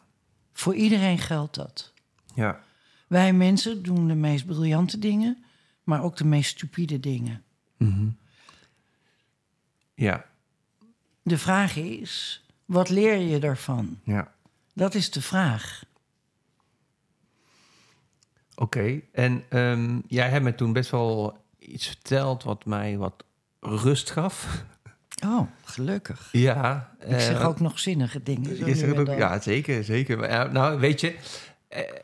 Voor iedereen geldt dat. Ja. Wij mensen doen de meest briljante dingen, maar ook de meest stupide dingen. Mhm. ja. De vraag is, wat leer je daarvan? Ja. Dat is de vraag. Oké, en ehm, jij hebt me toen best wel iets verteld wat mij wat rust gaf. Oh, gelukkig. Ja. Ik zeg eh, ook nog zinnige dingen. zo je nu zegt en ook, ja, zeker, zeker. Ja, nou, weet je,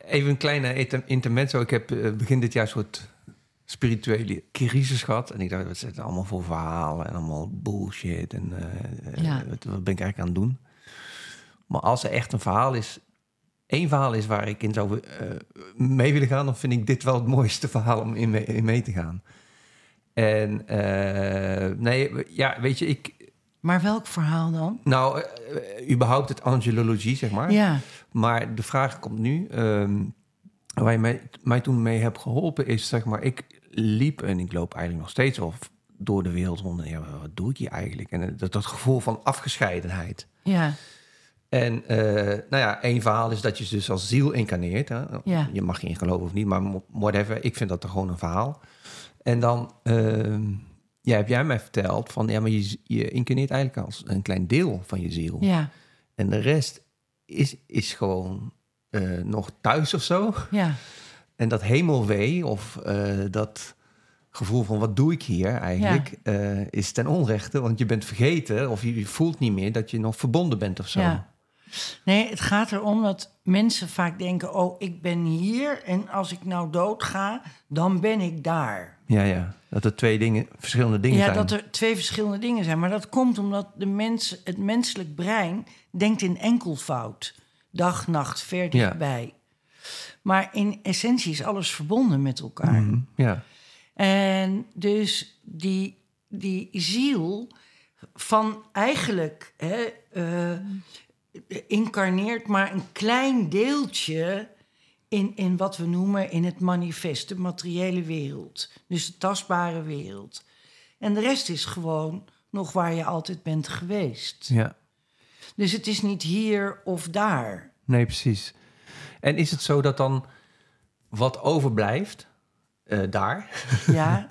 even een kleine inter- intermezzo. Ik heb eh, begin dit jaar een soort spirituele crisis gehad. En ik dacht, wat het allemaal voor verhalen en allemaal bullshit. En eh, eh, Ja. wat, wat ben ik eigenlijk aan het doen? Maar als er echt een verhaal is, één verhaal is waar ik in zou eh, mee willen gaan, dan vind ik dit wel het mooiste verhaal om in mee, in mee te gaan. En nee, ja, weet je, ik, Maar welk verhaal dan? nou, eh, eh, überhaupt het angelologie, zeg maar. Ja, Maar de vraag komt nu, ehm, waar je mij, mij toen mee hebt geholpen, is zeg maar, ik liep en ik loop eigenlijk nog steeds wel door de wereld rond. En ja, wat doe ik hier eigenlijk? En eh, dat, dat gevoel van afgescheidenheid. ja, En nou ja, één verhaal is dat je dus als ziel incarneert. Hè? Ja. Je mag erin geloven of niet, maar whatever. Ik vind dat er gewoon een verhaal. En dan ehm, ja, heb jij mij verteld van... ja, maar je, je incarneert eigenlijk als een klein deel van je ziel. ja, En de rest is, is gewoon eh, nog thuis of zo. ja, En dat hemelwee of eh, dat gevoel van wat doe ik hier eigenlijk... eh, is ten onrechte, want je bent vergeten... of je, je voelt niet meer dat je nog verbonden bent of zo. ja. Nee, het gaat erom dat mensen vaak denken... oh, ik ben hier en als ik nou doodga, dan ben ik daar. Ja, ja. Dat er twee dingen, verschillende dingen ja, zijn. dat er twee verschillende dingen zijn. Maar dat komt omdat de mens, het menselijk brein denkt in enkelvoud. Dag, nacht, ver Ja. dichtbij. Maar in essentie is alles verbonden met elkaar. Mhm, Ja, En dus die, die ziel van eigenlijk hè, eh, incarneert maar een klein deeltje in, in wat we noemen in het manifest, de materiële wereld. Dus de tastbare wereld. En de rest is gewoon nog waar je altijd bent geweest. ja. Dus het is niet hier of daar. Nee, precies. En is het zo dat dan wat overblijft eh, daar... Ja,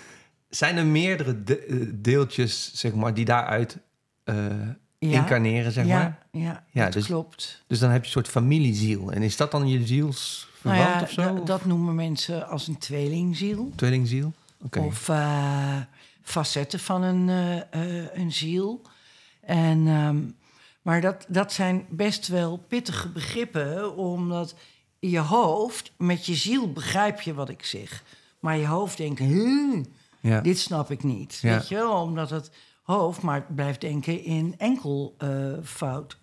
zijn er meerdere de- eh, deeltjes, zeg maar, die daaruit eh, ja, incarneren, zeg ja, maar? ja, Ja, dat dus- klopt. Dus dan heb je een soort familieziel. En is dat dan je zielsverwant Nou ja, of zo? da- dat noemen mensen als een tweelingziel. Tweelingziel? Oké. Of eh, facetten van een, eh, eh, een ziel. En, ehm, maar dat, dat zijn best wel pittige begrippen, omdat je hoofd, met je ziel begrijp je wat ik zeg. Maar je hoofd denkt, "Huh, dit snap ik niet. Weet je wel? Omdat het hoofd maar blijft denken in enkel eh, fout.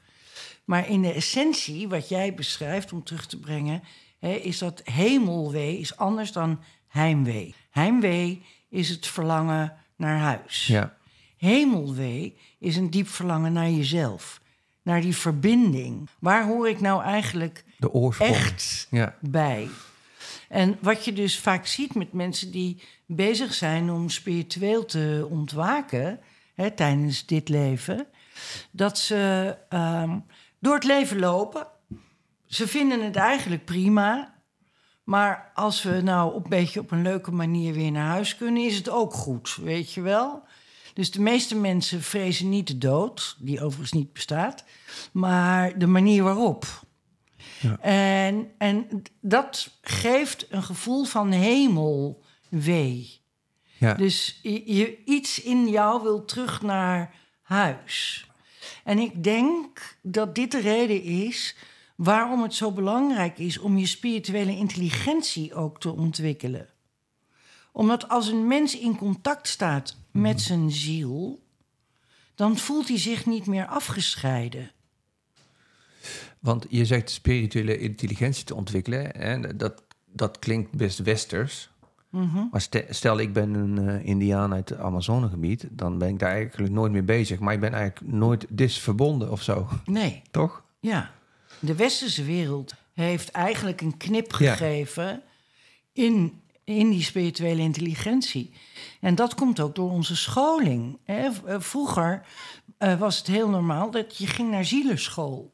Maar in de essentie, wat jij beschrijft om terug te brengen, hè, is dat hemelwee is anders dan heimwee. Heimwee is het verlangen naar huis. Ja. Hemelwee is een diep verlangen naar jezelf, naar die verbinding. Waar hoor ik nou eigenlijk De oorsprong. echt Ja. bij? En wat je dus vaak ziet met mensen die bezig zijn om spiritueel te ontwaken hè, tijdens dit leven, dat ze ehm, door het leven lopen. Ze vinden het eigenlijk prima. Maar als we nou op een beetje op een leuke manier weer naar huis kunnen, is het ook goed, weet je wel? Dus de meeste mensen vrezen niet de dood, die overigens niet bestaat, maar de manier waarop. En, en dat geeft een gevoel van hemelwee. Ja. Dus je, iets in jou wil terug naar huis. En ik denk dat dit de reden is waarom het zo belangrijk is om je spirituele intelligentie ook te ontwikkelen. Omdat als een mens in contact staat met zijn ziel, dan voelt hij zich niet meer afgescheiden. Want je zegt spirituele intelligentie te ontwikkelen. En dat, dat klinkt best westers. Mhm. Maar ste- stel, ik ben een eh, Indiaan uit het Amazonegebied, dan ben ik daar eigenlijk nooit mee bezig. Maar ik ben eigenlijk nooit dis verbonden of zo, Nee, toch? ja. De westerse wereld heeft eigenlijk een knip Ja. gegeven in, in die spirituele intelligentie. En dat komt ook door onze scholing. Hè. Eh, Vroeger eh, was het heel normaal dat je ging naar zielenschool.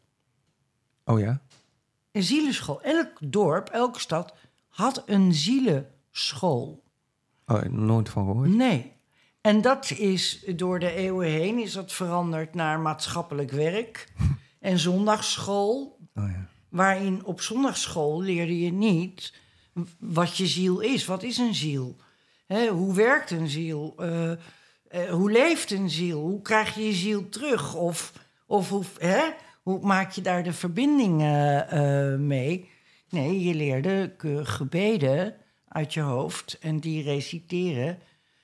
Oh ja? Een zielenschool. Elk dorp, elke stad had een zielenschool. Oh, nooit van gehoord. Nee. En dat is door de eeuwen heen is dat veranderd naar maatschappelijk werk en zondagsschool. Oh ja. Waarin op zondagsschool leerde je niet wat je ziel is. Wat is een ziel? Hè, hoe werkt een ziel? Eh, eh, hoe leeft een ziel? Hoe krijg je je ziel terug? Of, of hoe, hè? hoe maak je daar de verbinding eh, mee? Nee, je leerde gebeden uit je hoofd en die reciteren,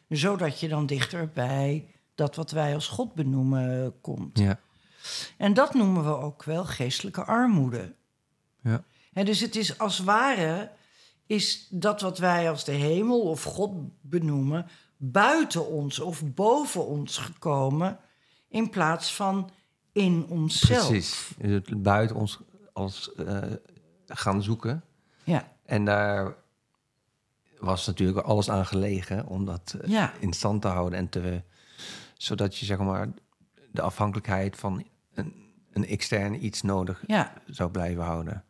zodat je dan dichter bij dat wat wij als God benoemen komt. Ja. En dat noemen we ook wel geestelijke armoede. Ja. Hè, dus het is als ware, is dat wat wij als de hemel of God benoemen, buiten ons of boven ons gekomen, in plaats van in onszelf. Precies. Dus het buiten ons als eh, gaan zoeken. Ja, En daar was natuurlijk alles aan gelegen om dat eh, Ja. in stand te houden. En te, zodat je zeg maar de afhankelijkheid van een, een extern iets nodig ja. zou blijven houden.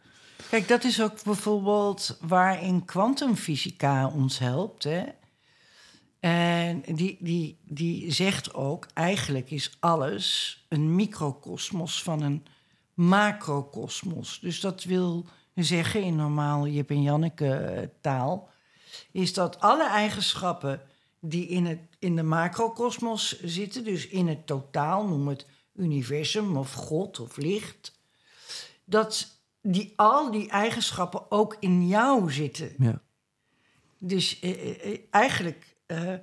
Kijk, dat is ook bijvoorbeeld waarin kwantumfysica ons helpt. Hè? En die, die, die zegt ook, eigenlijk is alles een microkosmos van een macrokosmos. Dus dat wil zeggen in normaal Jip en Janneke eh, taal... is dat alle eigenschappen die in, het, in de macrokosmos zitten... dus in het totaal, noem het universum of God of licht... dat die, al die eigenschappen ook in jou zitten. Ja. Dus eh, eh, eh, eigenlijk eh,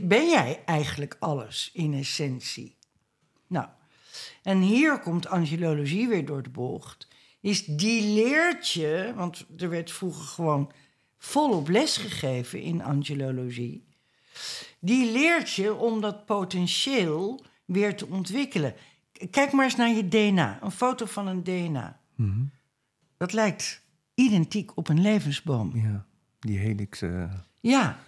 ben jij eigenlijk alles in essentie. Nou, en hier komt angelologie weer door de bocht. Is die leert je, want er werd vroeger gewoon volop les gegeven in angelologie. Die leert je om dat potentieel weer te ontwikkelen. Kijk maar eens naar je DNA, een foto van een DNA. Mhm. Dat lijkt identiek op een levensboom. ja. Die helix. eh, Ja,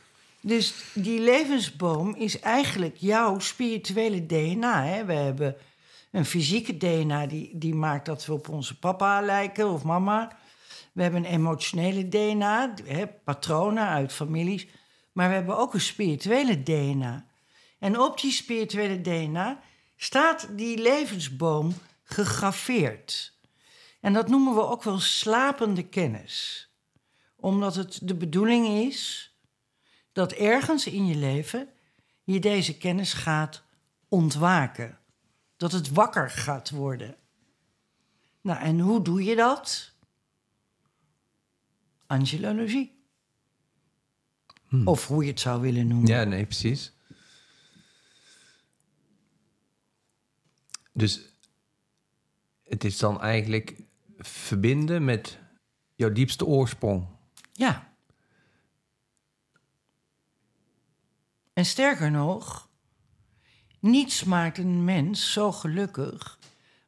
dus die levensboom is eigenlijk jouw spirituele DNA. Hè? We hebben een fysieke DNA die, die maakt dat we op onze papa lijken of mama. We hebben een emotionele DNA, hè, patronen uit families. Maar we hebben ook een spirituele DNA. En op die spirituele DNA staat die levensboom gegraveerd. En dat noemen we ook wel slapende kennis omdat het de bedoeling is dat ergens in je leven je deze kennis gaat ontwaken. Dat het wakker gaat worden. Nou, en hoe doe je dat? Angelologie. Of hoe je het zou willen noemen. Ja, nee, precies. Dus het is dan eigenlijk verbinden met jouw diepste oorsprong. Ja. En sterker nog, niets maakt een mens zo gelukkig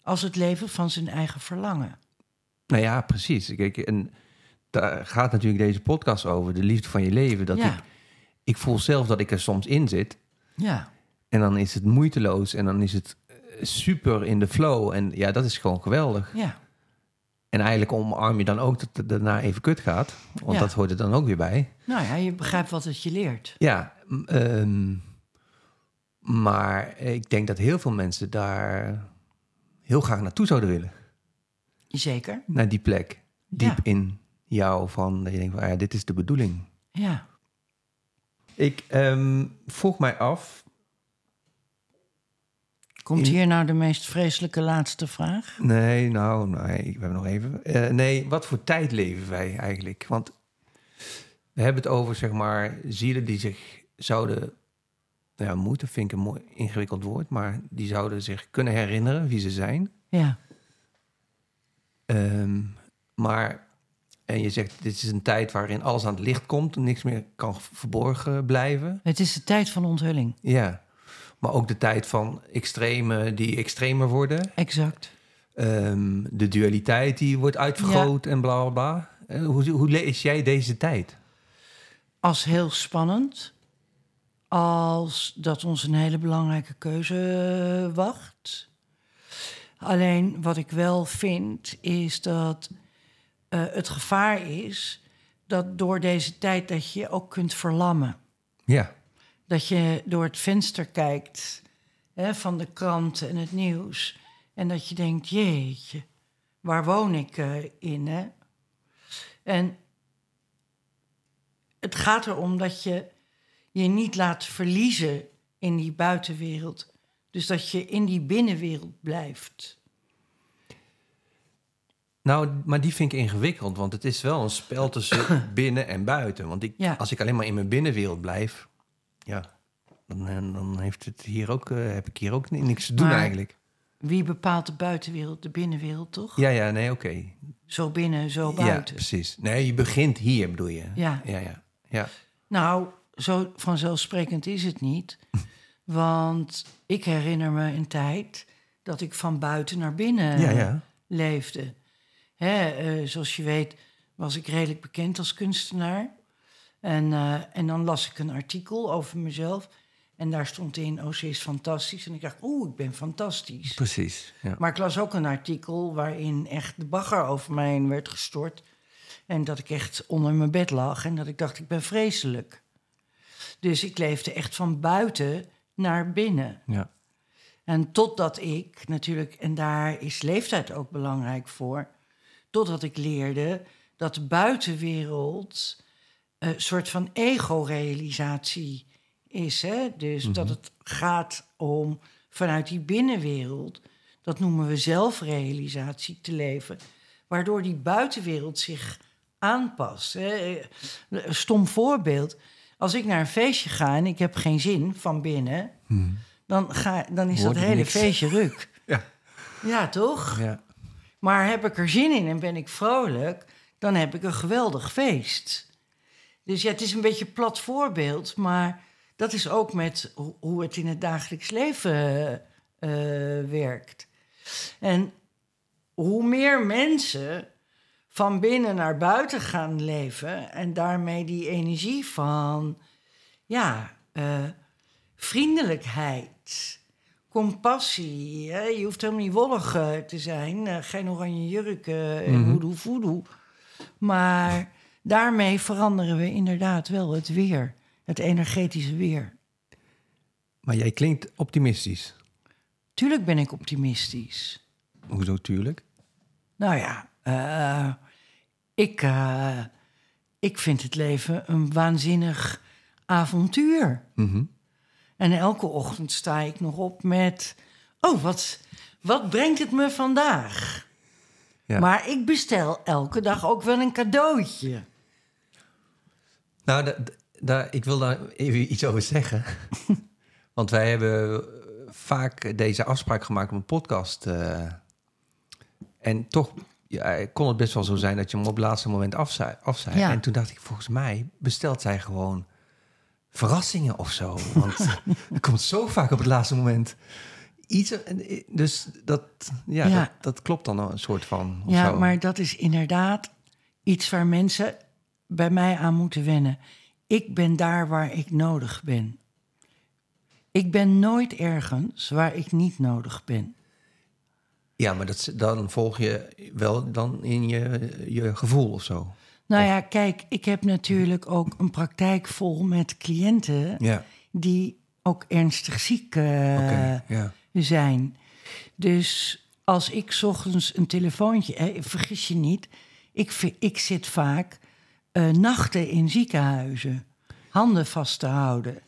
als het leven van zijn eigen verlangen. Nou ja, precies. Kijk, en daar gaat natuurlijk deze podcast over, de liefde van je leven. Dat ja. ik, ik voel zelf dat ik er soms in zit. ja. En dan is het moeiteloos en dan is het eh, super in de flow. En ja, dat is gewoon geweldig. Ja. En eigenlijk omarm je dan ook dat het daarna even kut gaat. Want Ja. dat hoort er dan ook weer bij. Nou ja, je begrijpt wat het je leert. Ja, ehm, maar ik denk dat heel veel mensen daar heel graag naartoe zouden willen. Zeker. Naar die plek, diep Ja. in jou. Van, dat je denkt, van, ah ja, dit is de bedoeling. Ja. Ik ehm, vroeg mij af... Komt In- hier nou de meest vreselijke laatste vraag? Nee, nou, nee, we hebben nog even. Eh, nee, wat voor tijd leven wij eigenlijk? Want we hebben het over, zeg maar, zielen die zich zouden... Nou ja, moeten vind ik een mooi ingewikkeld woord... maar die zouden zich kunnen herinneren wie ze zijn... Ja. Ehm, maar En je zegt, dit is een tijd waarin alles aan het licht komt... en niks meer kan verborgen blijven. Het is de tijd van onthulling. Ja, maar ook de tijd van extreme die extremer worden. Exact. Ehm, de dualiteit die wordt uitvergroot en bla bla bla. Eh, Hoe, hoe lees jij deze tijd? Als heel spannend. Als dat ons een hele belangrijke keuze wacht. Alleen wat ik wel vind is dat eh, het gevaar is dat door deze tijd dat je ook kunt verlammen. Ja, Dat je door het venster kijkt hè, van de kranten en het nieuws. En dat je denkt, jeetje, waar woon ik eh, in? Hè? En het gaat erom dat je je niet laat verliezen in die buitenwereld. Dus dat je in die binnenwereld blijft. Nou, maar die vind ik ingewikkeld, want het is wel een spel tussen binnen en buiten. Want ik, Ja. als ik alleen maar in mijn binnenwereld blijf, ja, dan, eh, dan heeft het hier ook, eh, heb ik hier ook ni- niks te doen Maar- eigenlijk. Wie bepaalt de buitenwereld? De binnenwereld, toch? Ja, ja, nee, oké. Zo binnen, zo Ja, buiten. precies. Nee, je begint hier, bedoel je? Ja. Ja, ja. ja. Nou, zo vanzelfsprekend is het niet. Want ik herinner me een tijd dat ik van buiten naar binnen Ja, ja. leefde. Hè, eh, zoals je weet was ik redelijk bekend als kunstenaar. En, eh, en dan las ik een artikel over mezelf. En daar stond in, oh, ze is fantastisch. En ik dacht, oeh, ik ben fantastisch. Precies. Ja. Maar ik las ook een artikel waarin echt de bagger over mij werd gestort. En dat ik echt onder mijn bed lag en dat ik dacht, ik ben vreselijk. Dus ik leefde echt van buiten naar binnen. ja. En totdat ik natuurlijk, en daar is leeftijd ook belangrijk voor, totdat ik leerde dat de buitenwereld een soort van ego-realisatie is. Hè? Dus dat het gaat om vanuit die binnenwereld, dat noemen we zelfrealisatie, te leven, waardoor die buitenwereld zich aanpast. Hè? Een stom voorbeeld. Als ik naar een feestje ga en ik heb geen zin van binnen, dan, ga, dan is Hoort dat hele niks. feestje ruk. Ja. Ja, toch? ja. Maar heb ik er zin in en ben ik vrolijk, dan heb ik een geweldig feest. Dus ja, het is een beetje plat voorbeeld, maar dat is ook met ho- hoe het in het dagelijks leven eh, werkt. En hoe meer mensen van binnen naar buiten gaan leven en daarmee die energie van, ja, eh, vriendelijkheid, compassie. Hè? Je hoeft helemaal niet wollig eh, te zijn, eh, geen oranje jurk eh en Mhm. hoedoe voedoe. Maar daarmee veranderen we inderdaad wel het weer, het energetische weer. Maar jij klinkt optimistisch. Tuurlijk ben ik optimistisch. Hoezo, tuurlijk? Nou ja, ik, ik vind het leven een waanzinnig avontuur. Mhm. En elke ochtend sta ik nog op met... Oh, wat, wat brengt het me vandaag? Ja. Maar ik bestel elke dag ook wel een cadeautje. Nou, da- da- daar, ik wil daar even iets over zeggen. Want wij hebben vaak deze afspraak gemaakt op een podcast. eh, en toch ja, kon het best wel zo zijn dat je hem op het laatste moment afzei. afzei. Ja. En toen dacht ik, volgens mij bestelt zij gewoon verrassingen of zo. Want er komt zo vaak op het laatste moment iets. eh, Dus dat, ja, Ja. Dat, dat klopt dan een soort van. Ja, zo. maar dat is inderdaad iets waar mensen bij mij aan moeten wennen. Ik ben daar waar ik nodig ben. Ik ben nooit ergens waar ik niet nodig ben. Ja, maar dat, dan volg je wel dan in je, je gevoel of zo. Nou ja, kijk, ik heb natuurlijk ook een praktijk vol met cliënten Ja, die ook ernstig ziek eh, ja. zijn. Dus als ik 's ochtends een telefoontje, hè, vergis je niet, ik, ik zit vaak eh, nachten in ziekenhuizen, handen vast te houden.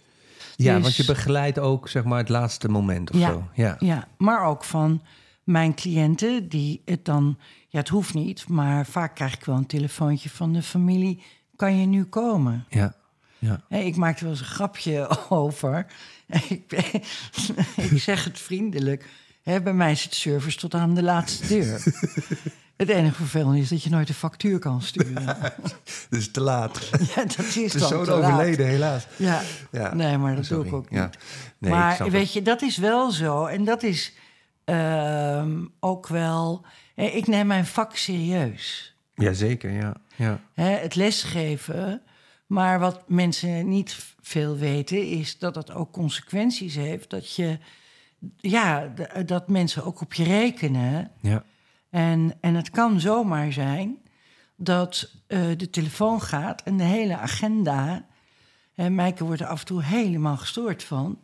ja, Dus- want je begeleidt ook zeg maar het laatste moment of Ja. zo. Ja. Ja, maar ook van mijn cliënten die het dan, ja, het hoeft niet, maar vaak krijg ik wel een telefoontje van de familie: kan je nu komen? Ja. Ja. Ik maakte wel eens een grapje over. ik, zeg het vriendelijk. Hè, bij mij is het service tot aan de laatste deur. Het enige vervelende is dat je nooit een factuur kan sturen. Dus te laat. ja, dat is Het dan is zo te laat. overleden, helaas. Ja. Ja. nee, maar dat Sorry. doe ik ook niet. Ja. Nee, ik maar weet het. je, dat is wel zo. En dat is ehm, ook wel... Ik neem mijn vak serieus. Jazeker, ja. ja. Hè, het lesgeven. Maar wat mensen niet veel weten, is dat het ook consequenties heeft. Dat je, ja, dat mensen ook op je rekenen. ja. En, en het kan zomaar zijn dat eh, de telefoon gaat en de hele agenda. En Mijke wordt er af en toe helemaal gestoord van.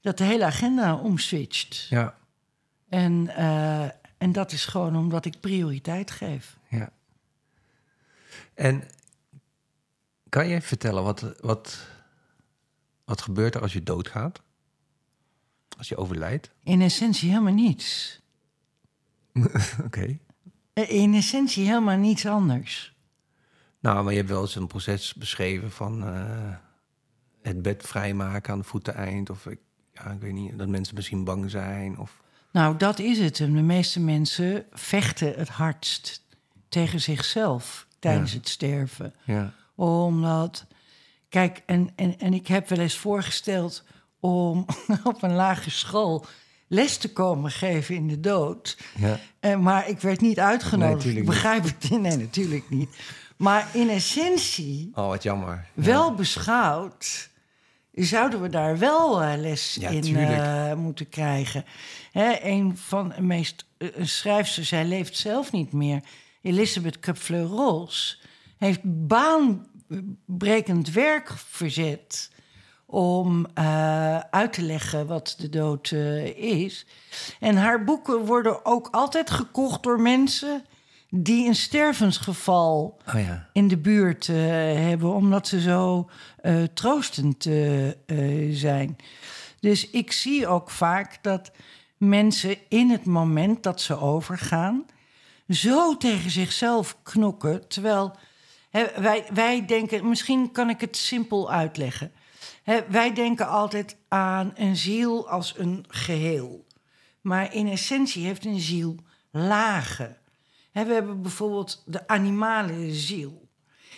Dat de hele agenda omswitcht. Ja. En, eh, en dat is gewoon omdat ik prioriteit geef. ja. En kan jij vertellen wat, wat, wat gebeurt er als je doodgaat? Als je overlijdt? In essentie helemaal niets. Oké. In essentie helemaal niets anders. Nou, maar je hebt wel eens een proces beschreven van eh, het bed vrijmaken aan het voeteneind. Of ik, ja, ik weet niet, dat mensen misschien bang zijn. Of, Nou, dat is het. En de meeste mensen vechten het hardst tegen zichzelf tijdens Ja. het sterven. ja. Omdat, kijk, en, en, en ik heb wel eens voorgesteld om op een lagere school les te komen geven in de dood. Ja. Eh, maar ik werd niet Nee, uitgenodigd. tuurlijk ik niet. begrijp het. Nee, natuurlijk niet. Maar in essentie, Oh, wat jammer. wel beschouwd, zouden we daar wel eh, les Ja, in eh, moeten krijgen. Hè, een van de meest eh, een schrijfster, zij leeft zelf niet meer. Elizabeth Kupfler-Ross heeft baanbrekend werk verzet om uit te leggen wat de dood is. En haar boeken worden ook altijd gekocht door mensen die een stervensgeval Oh ja. in de buurt eh, hebben, omdat ze zo eh, troostend eh, zijn. Dus ik zie ook vaak dat mensen in het moment dat ze overgaan, zo tegen zichzelf knokken. Terwijl hè, wij, wij denken, misschien kan ik het simpel uitleggen. Hè, wij denken altijd aan een ziel als een geheel. Maar in essentie heeft een ziel lagen. We hebben bijvoorbeeld de animale ziel.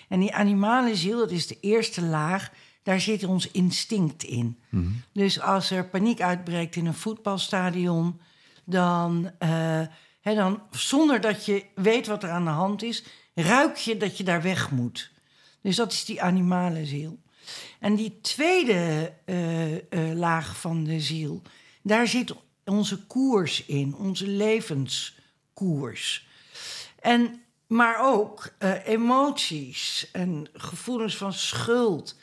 En die animale ziel, dat is de eerste laag, daar zit ons instinct in. Dus als er paniek uitbreekt in een voetbalstadion, dan, eh, dan zonder dat je weet wat er aan de hand is, ruik je dat je daar weg moet. Dus dat is die animale ziel. En die tweede eh, eh, laag van de ziel, daar zit onze koers in, onze levenskoers. En, maar ook eh, emoties en gevoelens van schuld.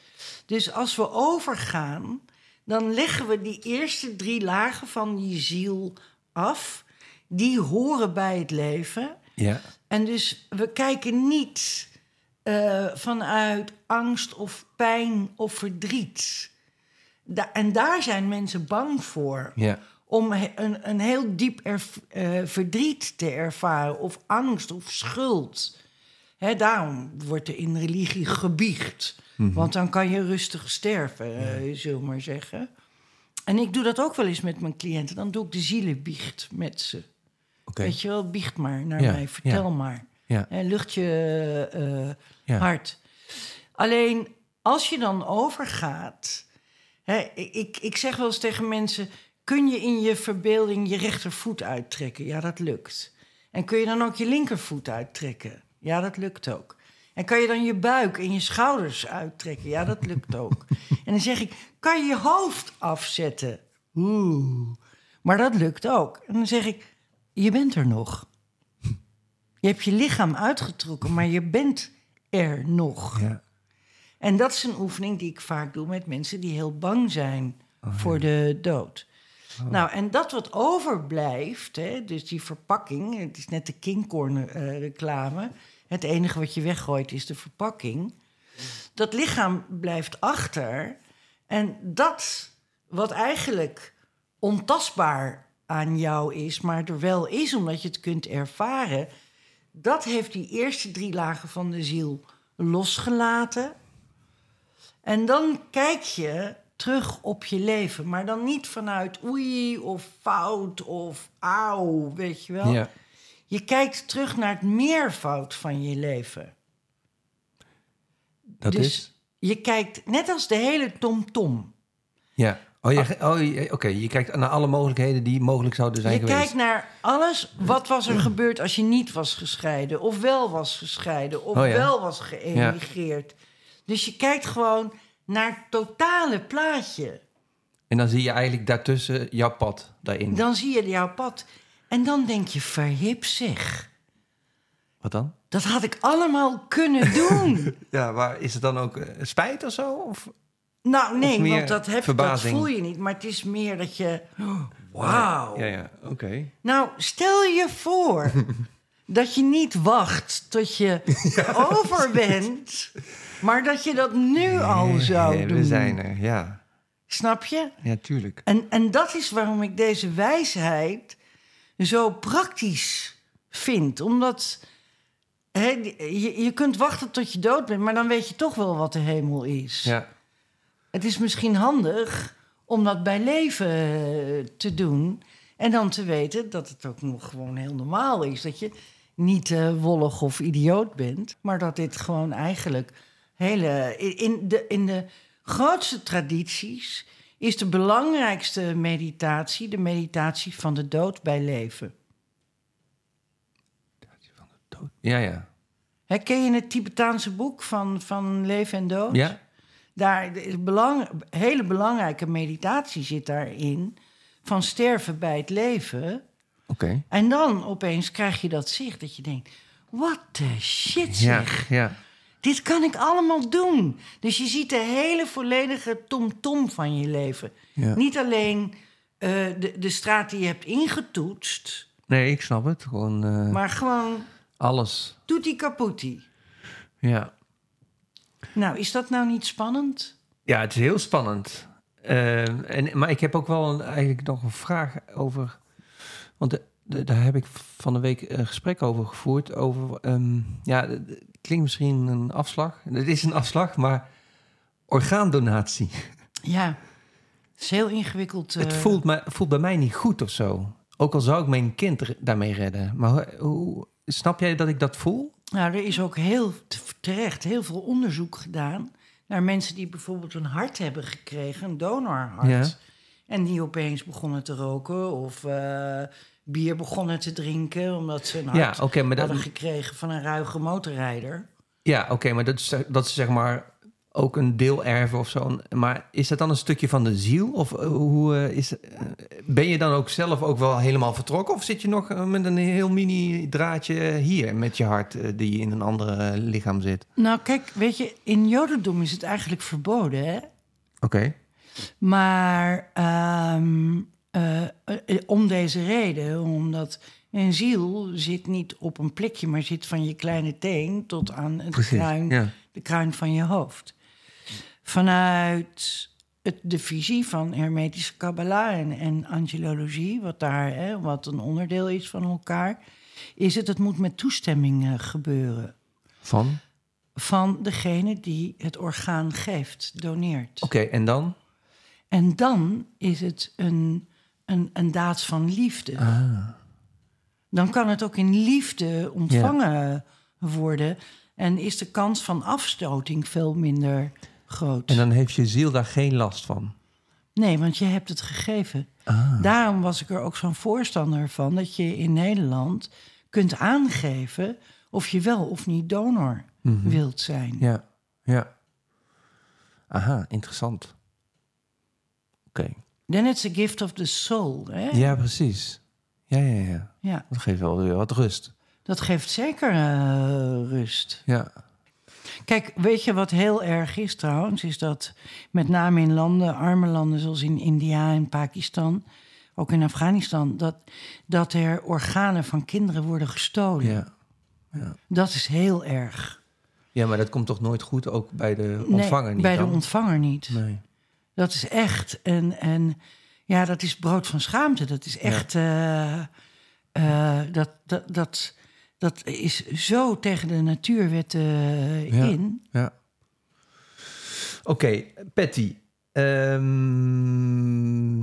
Dus als we overgaan, dan leggen we die eerste drie lagen van die ziel af. Die horen bij het leven. Ja. En dus we kijken niet eh, vanuit angst of pijn of verdriet. Da- en daar zijn mensen bang voor. Ja. Om een, een heel diep eh, verdriet te ervaren, of angst of schuld. Hè, daarom wordt er in religie gebiecht. Want dan kan je rustig sterven, eh, zullen we maar zeggen. En ik doe dat ook wel eens met mijn cliënten. Dan doe ik de zielenbiecht met ze. Oké. Weet je wel, biecht maar naar Ja, mij, vertel ja. maar. En lucht je eh, Ja. hart. Alleen als je dan overgaat. Hè, ik, ik zeg wel eens tegen mensen: kun je in je verbeelding je rechtervoet uittrekken? Ja, dat lukt. En kun je dan ook je linkervoet uittrekken? Ja, dat lukt ook. En kan je dan je buik en je schouders uittrekken? Ja, dat lukt ook. en dan zeg ik: kan je je hoofd afzetten? Oeh. Maar dat lukt ook. En dan zeg ik: je bent er nog. Je hebt je lichaam uitgetrokken, maar je bent er nog. Ja. En dat is een oefening die ik vaak doe met mensen die heel bang zijn voor de dood. Nou, en dat wat overblijft, hè, dus die verpakking, het is net de Kingcorn eh. Het enige wat je weggooit is de verpakking. Dat lichaam blijft achter. En dat wat eigenlijk ontastbaar aan jou is, maar er wel is omdat je het kunt ervaren, dat heeft die eerste drie lagen van de ziel losgelaten. En dan kijk je terug op je leven, maar dan niet vanuit oei of fout of auw, weet je wel. Ja. Je kijkt terug naar het meervoud van je leven. Dat dus is? je kijkt net als de hele tom-tom. Ja. Oh, je, oh je- oké. Je kijkt naar alle mogelijkheden die mogelijk zouden zijn Je geweest. kijkt naar alles. Wat was er gebeurd als je niet was gescheiden? Of wel was gescheiden? Of Oh ja. wel was geëmigreerd? Dus je kijkt gewoon naar het totale plaatje. En dan zie je eigenlijk daartussen jouw pad daarin. Dan zie je jouw pad. En dan denk je, verhip zeg. Wat dan? Dat had ik allemaal kunnen doen. Ja, waar is het dan ook eh, spijt of zo? Of? nou, nee, want dat, heb, dat voel je niet. Maar het is meer dat je... Wauw. Ja, ja, oké. Nou, stel je voor dat je niet wacht tot je over bent, maar dat je dat nu al zou Nee, doen. We zijn er, ja. Snap je? Ja, tuurlijk. En, en dat is waarom ik deze wijsheid zo praktisch vind. Omdat je, je kunt wachten tot je dood bent, maar dan weet je toch wel wat de hemel is. Ja, Het is misschien handig om dat bij leven te doen. En dan te weten dat het ook nog gewoon heel normaal is. Dat je niet eh, wollig of idioot bent. Maar dat dit gewoon eigenlijk hele. In de, in de grootste tradities is de belangrijkste meditatie de meditatie van de dood bij leven. dood. Ja, ja. Ken je het Tibetaanse boek van, van Leven en Dood? Ja? Daar is belang, hele belangrijke meditatie zit daarin. Van sterven bij het leven. En dan opeens krijg je dat zicht dat je denkt... What the shit Ja, zeg. ja. Dit kan ik allemaal doen. Dus je ziet de hele volledige tom-tom van je leven. Ja. Niet alleen eh, de, de straat die je hebt ingetoetst... Nee, ik snap het. Gewoon eh, maar gewoon alles. tutti caputi. Ja. Nou, is dat nou niet spannend? Ja, het is heel spannend. Eh, en, maar ik heb ook wel een, eigenlijk nog een vraag over. Want de, de- daar heb ik van de week een gesprek over gevoerd. Over, ehm, ja, het klinkt misschien een afslag. Het is een afslag, maar orgaandonatie. Ja, het is heel ingewikkeld. Het eh, voelt, me, voelt bij mij niet goed of zo. Ook al zou ik mijn kind er- daarmee redden. Maar hoe, snap jij dat ik dat voel? Nou, er is ook heel terecht heel veel onderzoek gedaan naar mensen die bijvoorbeeld een hart hebben gekregen, een donorhart. Ja. En die opeens begonnen te roken of eh, bier begonnen te drinken omdat ze een hart Ja, maar dat, hadden gekregen van een ruige motorrijder. Ja, oké, maar dat is, dat is zeg maar ook een deel erven of zo. Maar is dat dan een stukje van de ziel? Of eh, hoe eh, is, eh, ben je dan ook zelf ook wel helemaal vertrokken? Of zit je nog met een heel mini draadje hier met je hart die in een ander eh, lichaam zit? Nou, kijk, weet je, in Jodendom is het eigenlijk verboden, hè? Oké. Maar ehm, eh, eh, om deze reden, omdat een ziel zit niet op een plekje, maar zit van je kleine teen tot aan het Precies. kruin, Ja. de kruin van je hoofd. Vanuit het, de visie van hermetische kabbala en, en angelologie, wat daar, hè, wat een onderdeel is van elkaar, is het, het moet met toestemming gebeuren Van? van degene die het orgaan geeft, doneert. Oké, en dan? En dan is het een, een, een daad van liefde. Ah. Dan kan het ook in liefde ontvangen worden. En is de kans van afstoting veel minder groot. En dan heeft je ziel daar geen last van? Nee, want je hebt het gegeven. Ah. Daarom was ik er ook zo'n voorstander van dat je in Nederland kunt aangeven of je wel of niet donor Mhm. wilt zijn. Ja, ja. Aha, interessant. Oké. Then it's a gift of the soul. Hè? Ja, precies. Ja, ja, ja. Ja, Dat geeft wel weer wat rust. dat geeft zeker eh, rust. Ja. Kijk, weet je wat heel erg is trouwens? Is dat met name in landen, arme landen zoals in India en Pakistan, ook in Afghanistan, dat, dat er organen van kinderen worden gestolen. Ja. Dat is heel erg. Ja, maar dat komt toch nooit goed, ook bij de Nee, ontvanger niet bij dan? de ontvanger niet. Nee. Dat is echt. En, en ja, dat is brood van schaamte. Dat is echt. eh, eh, dat, dat, dat, dat is zo tegen de natuurwetten eh, Ja. in. Ja. Oké, Patty. Ehm,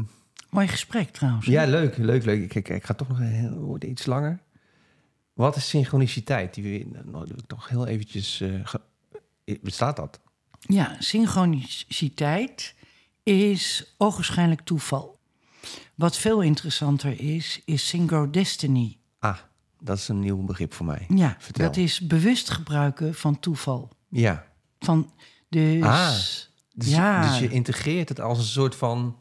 Mooi gesprek trouwens. hè? ja, leuk, leuk, leuk. Ik, ik, ik ga toch nog een heel, iets langer. Wat is synchroniciteit? Die we nou, wil ik toch heel eventjes... ge- bestaat dat? Ja, synchroniciteit is ogenschijnlijk toeval. Wat veel interessanter is, is synchrodestiny. Ah, dat is een nieuw begrip voor mij. Ja, Vertel. dat is bewust gebruiken van toeval. Ja. Van dus, Ah, Dus, ja, dus je integreert het als een soort van...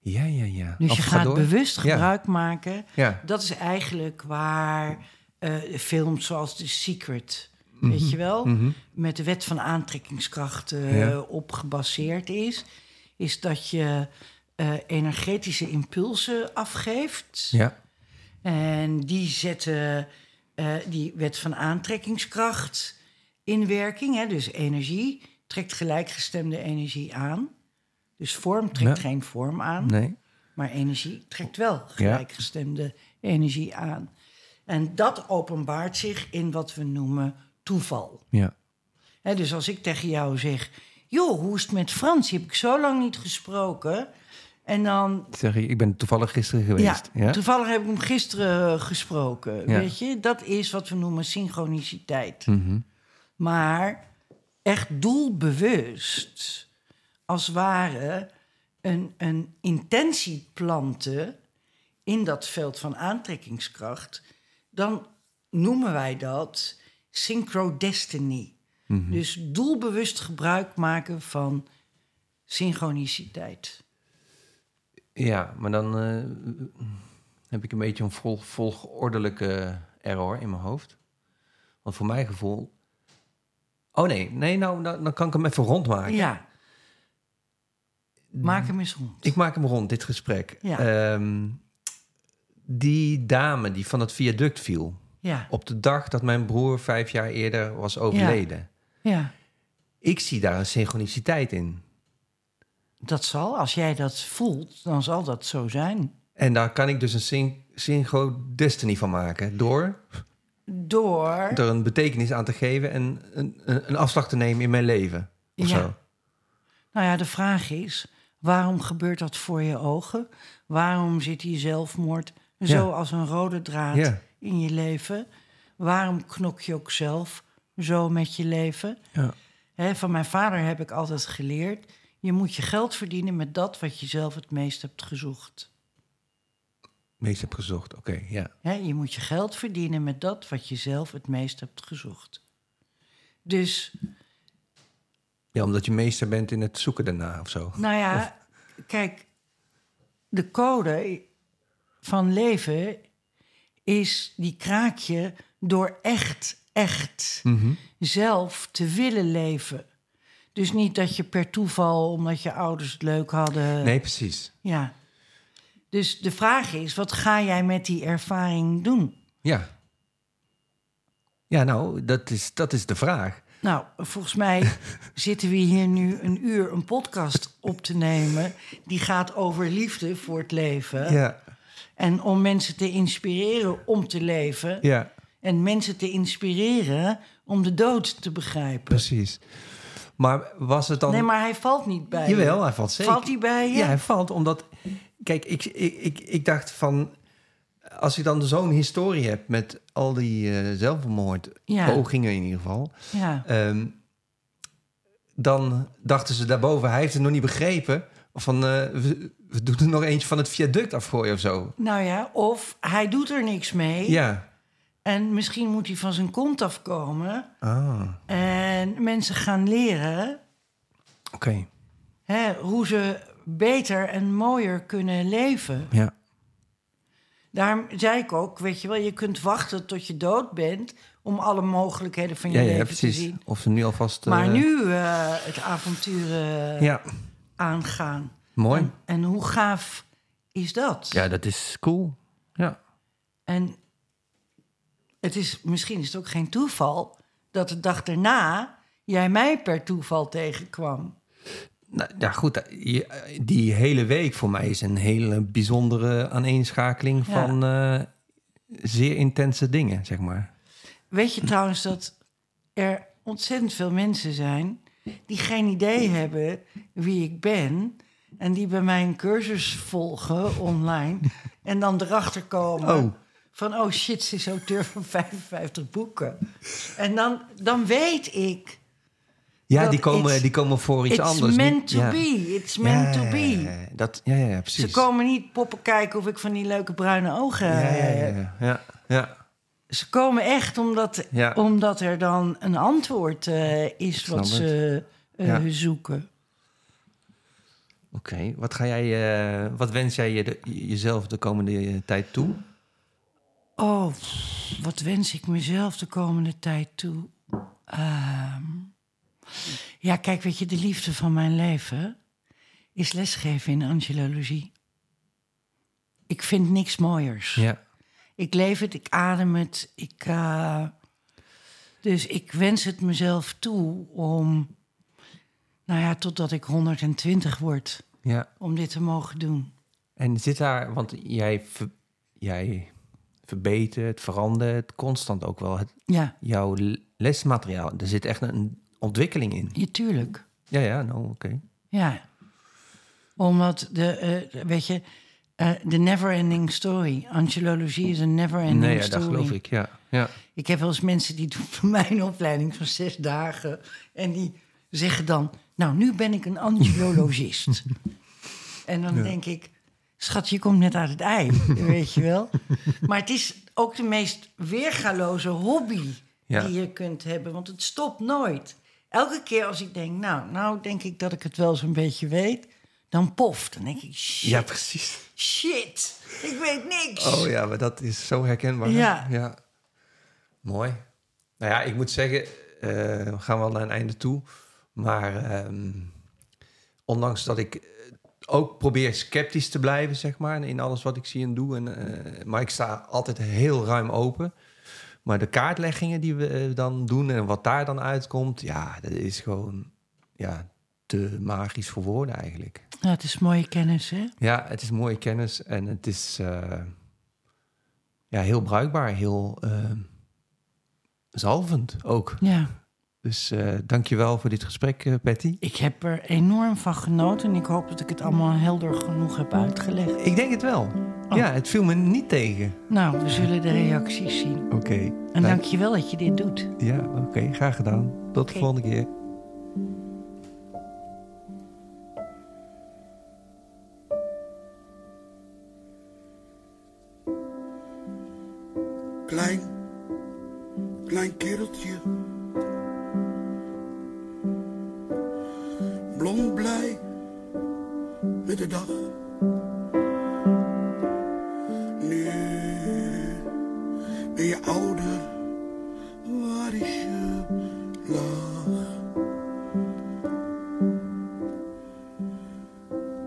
Ja, ja, ja. dus Of je ga gaat door. bewust Ja. gebruik maken. Ja, Dat is eigenlijk waar eh, films zoals The Secret, weet je wel, mhm. met de wet van aantrekkingskracht eh, Ja. op gebaseerd is. Is dat je eh, energetische impulsen afgeeft. ja. En die zetten eh, die wet van aantrekkingskracht in werking. Hè? Dus energie trekt gelijkgestemde energie aan. Dus vorm trekt Ja. geen vorm aan. Nee. Maar energie trekt wel gelijkgestemde energie aan. En dat openbaart zich in wat we noemen toeval. Ja. Hè, dus als ik tegen jou zeg... joh, hoe is het met Frans? Die heb ik zo lang niet gesproken. En dan Zeg je, ik ben toevallig gisteren geweest. ja, Ja. toevallig heb ik hem gisteren gesproken. Ja. Weet je, dat is wat we noemen synchroniciteit. Mhm. Maar echt doelbewust, als ware, een, een intentie planten in dat veld van aantrekkingskracht, dan noemen wij dat synchrodestiny. Mhm. Dus doelbewust gebruik maken van synchroniciteit. Ja, maar dan eh, heb ik een beetje een vol, volgordelijke error in mijn hoofd. Want voor mijn gevoel... Oh nee, nee nou, dan, dan kan ik hem even rondmaken. Ja. Maak hem eens rond. Ik maak hem rond, dit gesprek. Ja. Ehm, die dame die van het viaduct viel... Ja, op de dag dat mijn broer vijf jaar eerder was overleden... ja. Ik zie daar een synchroniciteit in. Dat zal, als jij dat voelt, dan zal dat zo zijn. En daar kan ik dus een syn synchrodestiny van maken... door Door. er een betekenis aan te geven en een, een, een afslag te nemen in mijn leven. Of Ja. zo. Nou ja, de vraag is: waarom gebeurt dat voor je ogen? Waarom zit die zelfmoord zo Ja. als een rode draad Ja. in je leven? Waarom knok je ook zelf zo met je leven? Ja. Van mijn vader heb ik altijd geleerd: je moet je geld verdienen met dat wat je zelf het meest hebt gezocht. Meest heb gezocht, oké, ja. Je moet je geld verdienen met dat wat je zelf het meest hebt gezocht. Dus Ja, omdat je meester bent in het zoeken daarna of zo. Nou ja, kijk, de code van leven is die kraak je door echt, echt Mhm. zelf te willen leven. Dus niet dat je per toeval, omdat je ouders het leuk hadden. Nee, precies. Ja. Dus de vraag is, wat ga jij met die ervaring doen? Ja. Ja, nou, dat is, dat is de vraag. Nou, volgens mij zitten we hier nu een uur een podcast op te nemen. Die gaat over liefde voor het leven. Ja, En om mensen te inspireren om te leven. ja, En mensen te inspireren om de dood te begrijpen. precies. Maar was het dan... Nee, maar hij valt niet bij je. Jawel, hij valt zeker. Valt hij bij je? Ja, hij valt omdat... Kijk, ik, ik, ik, ik dacht van... Als je dan zo'n historie hebt met al die eh zelfmoordpogingen in ieder geval... Ja. Ehm, dan dachten ze daarboven, hij heeft het nog niet begrepen. Van, eh, we, we doen er nog eentje van het viaduct afgooien of zo. Nou ja, of hij doet er niks mee. Ja. En misschien moet hij van zijn kont afkomen. Ah, En mensen gaan leren oké. hè, hoe ze beter en mooier kunnen leven. Ja. Daarom zei ik ook, weet je wel, je kunt wachten tot je dood bent... om alle mogelijkheden van je Ja, ja, leven te precies. zien. Of ze nu alvast... Maar eh, nu eh, het avontuur eh, Ja, aangaan. mooi. En, en hoe gaaf is dat? Ja, dat is cool. Ja. En het is, misschien is het ook geen toeval dat de dag daarna jij mij per toeval tegenkwam. Nou, ja, goed. eh, je- Die hele week voor mij is een hele bijzondere aaneenschakeling Ja. van eh, zeer intense dingen, zeg maar. Weet je trouwens dat er ontzettend veel mensen zijn die geen idee hebben wie ik ben en die bij mij een cursus volgen online en dan erachter komen Oh. Van oh shit, ze is auteur van 55 boeken. En dan, dan weet ik. Ja, die komen, it's- die komen voor iets It's anders. meant niet- to ja. be. It's meant Ja, to be. Dat, ja, ja, precies. Ze komen niet poppen kijken of ik van die leuke bruine ogen ja, ja, heb. ja, ja, ja. Ze komen echt omdat, omdat er dan een antwoord eh, is wat ze eh, zoeken. Oké, wat ga jij, eh, wat wens jij je de- jezelf de komende eh, tijd toe? Oh, wat wens ik mezelf de komende tijd toe? Ehm, ja, kijk, weet je, de liefde van mijn leven is lesgeven in angelologie. Ik vind niks mooiers. Ja, Ik leef het, ik adem het. Ik, eh, dus ik wens het mezelf toe om, nou ja, totdat ik 120 word, ja. om dit te mogen doen. En zit daar, want jij, ver, jij verbetert, verandert constant ook wel het, Ja, jouw lesmateriaal. Er zit echt een ontwikkeling in. ja tuurlijk. Ja, ja, nou, oké. Ja. Omdat de, eh, weet je, eh, de never-ending story. Angelologie is een never-ending Nee, ja, story. dat geloof ik, ja. ja. Ik heb wel eens mensen die doen voor mij een opleiding van zes dagen. En die zeggen dan, nou, nu ben ik een angelologist. en dan denk ik, schat, je komt net uit het ei, weet je wel. Maar het is ook de meest weergaloze hobby Ja. die je kunt hebben. Want het stopt nooit. Elke keer als ik denk, nou, nou denk ik dat ik het wel zo'n beetje weet... dan poft. Dan denk ik, shit, Ja, precies. shit, ik weet niks. Oh ja, maar dat is zo herkenbaar. Ja. ja. Mooi. Nou ja, ik moet zeggen, eh, we gaan wel naar een einde toe. Maar ehm, ondanks dat ik ook probeer sceptisch te blijven, zeg maar, in alles wat ik zie en doe. En, eh, maar ik sta altijd heel ruim open. Maar de kaartleggingen die we eh, dan doen en wat daar dan uitkomt, ja, dat is gewoon ja, te magisch voor woorden eigenlijk. Ja, het is mooie kennis, hè? Ja, het is mooie kennis en het is eh, ja, heel bruikbaar, heel zalvend ook. Ja. Dus eh dank je wel voor dit gesprek, eh, Patty. Ik heb er enorm van genoten en ik hoop dat ik het allemaal helder genoeg heb uitgelegd. Ik denk het wel. Oh. Ja, het viel me niet tegen. Nou, we zullen de reacties zien. Oké. En dank je wel dat je dit doet. Ja, oké. graag gedaan. Tot de volgende keer. Klein, klein kereltje. Blond blij met de dag. Nu ben je ouder, waar is je lach?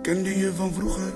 Kende je van vroeger,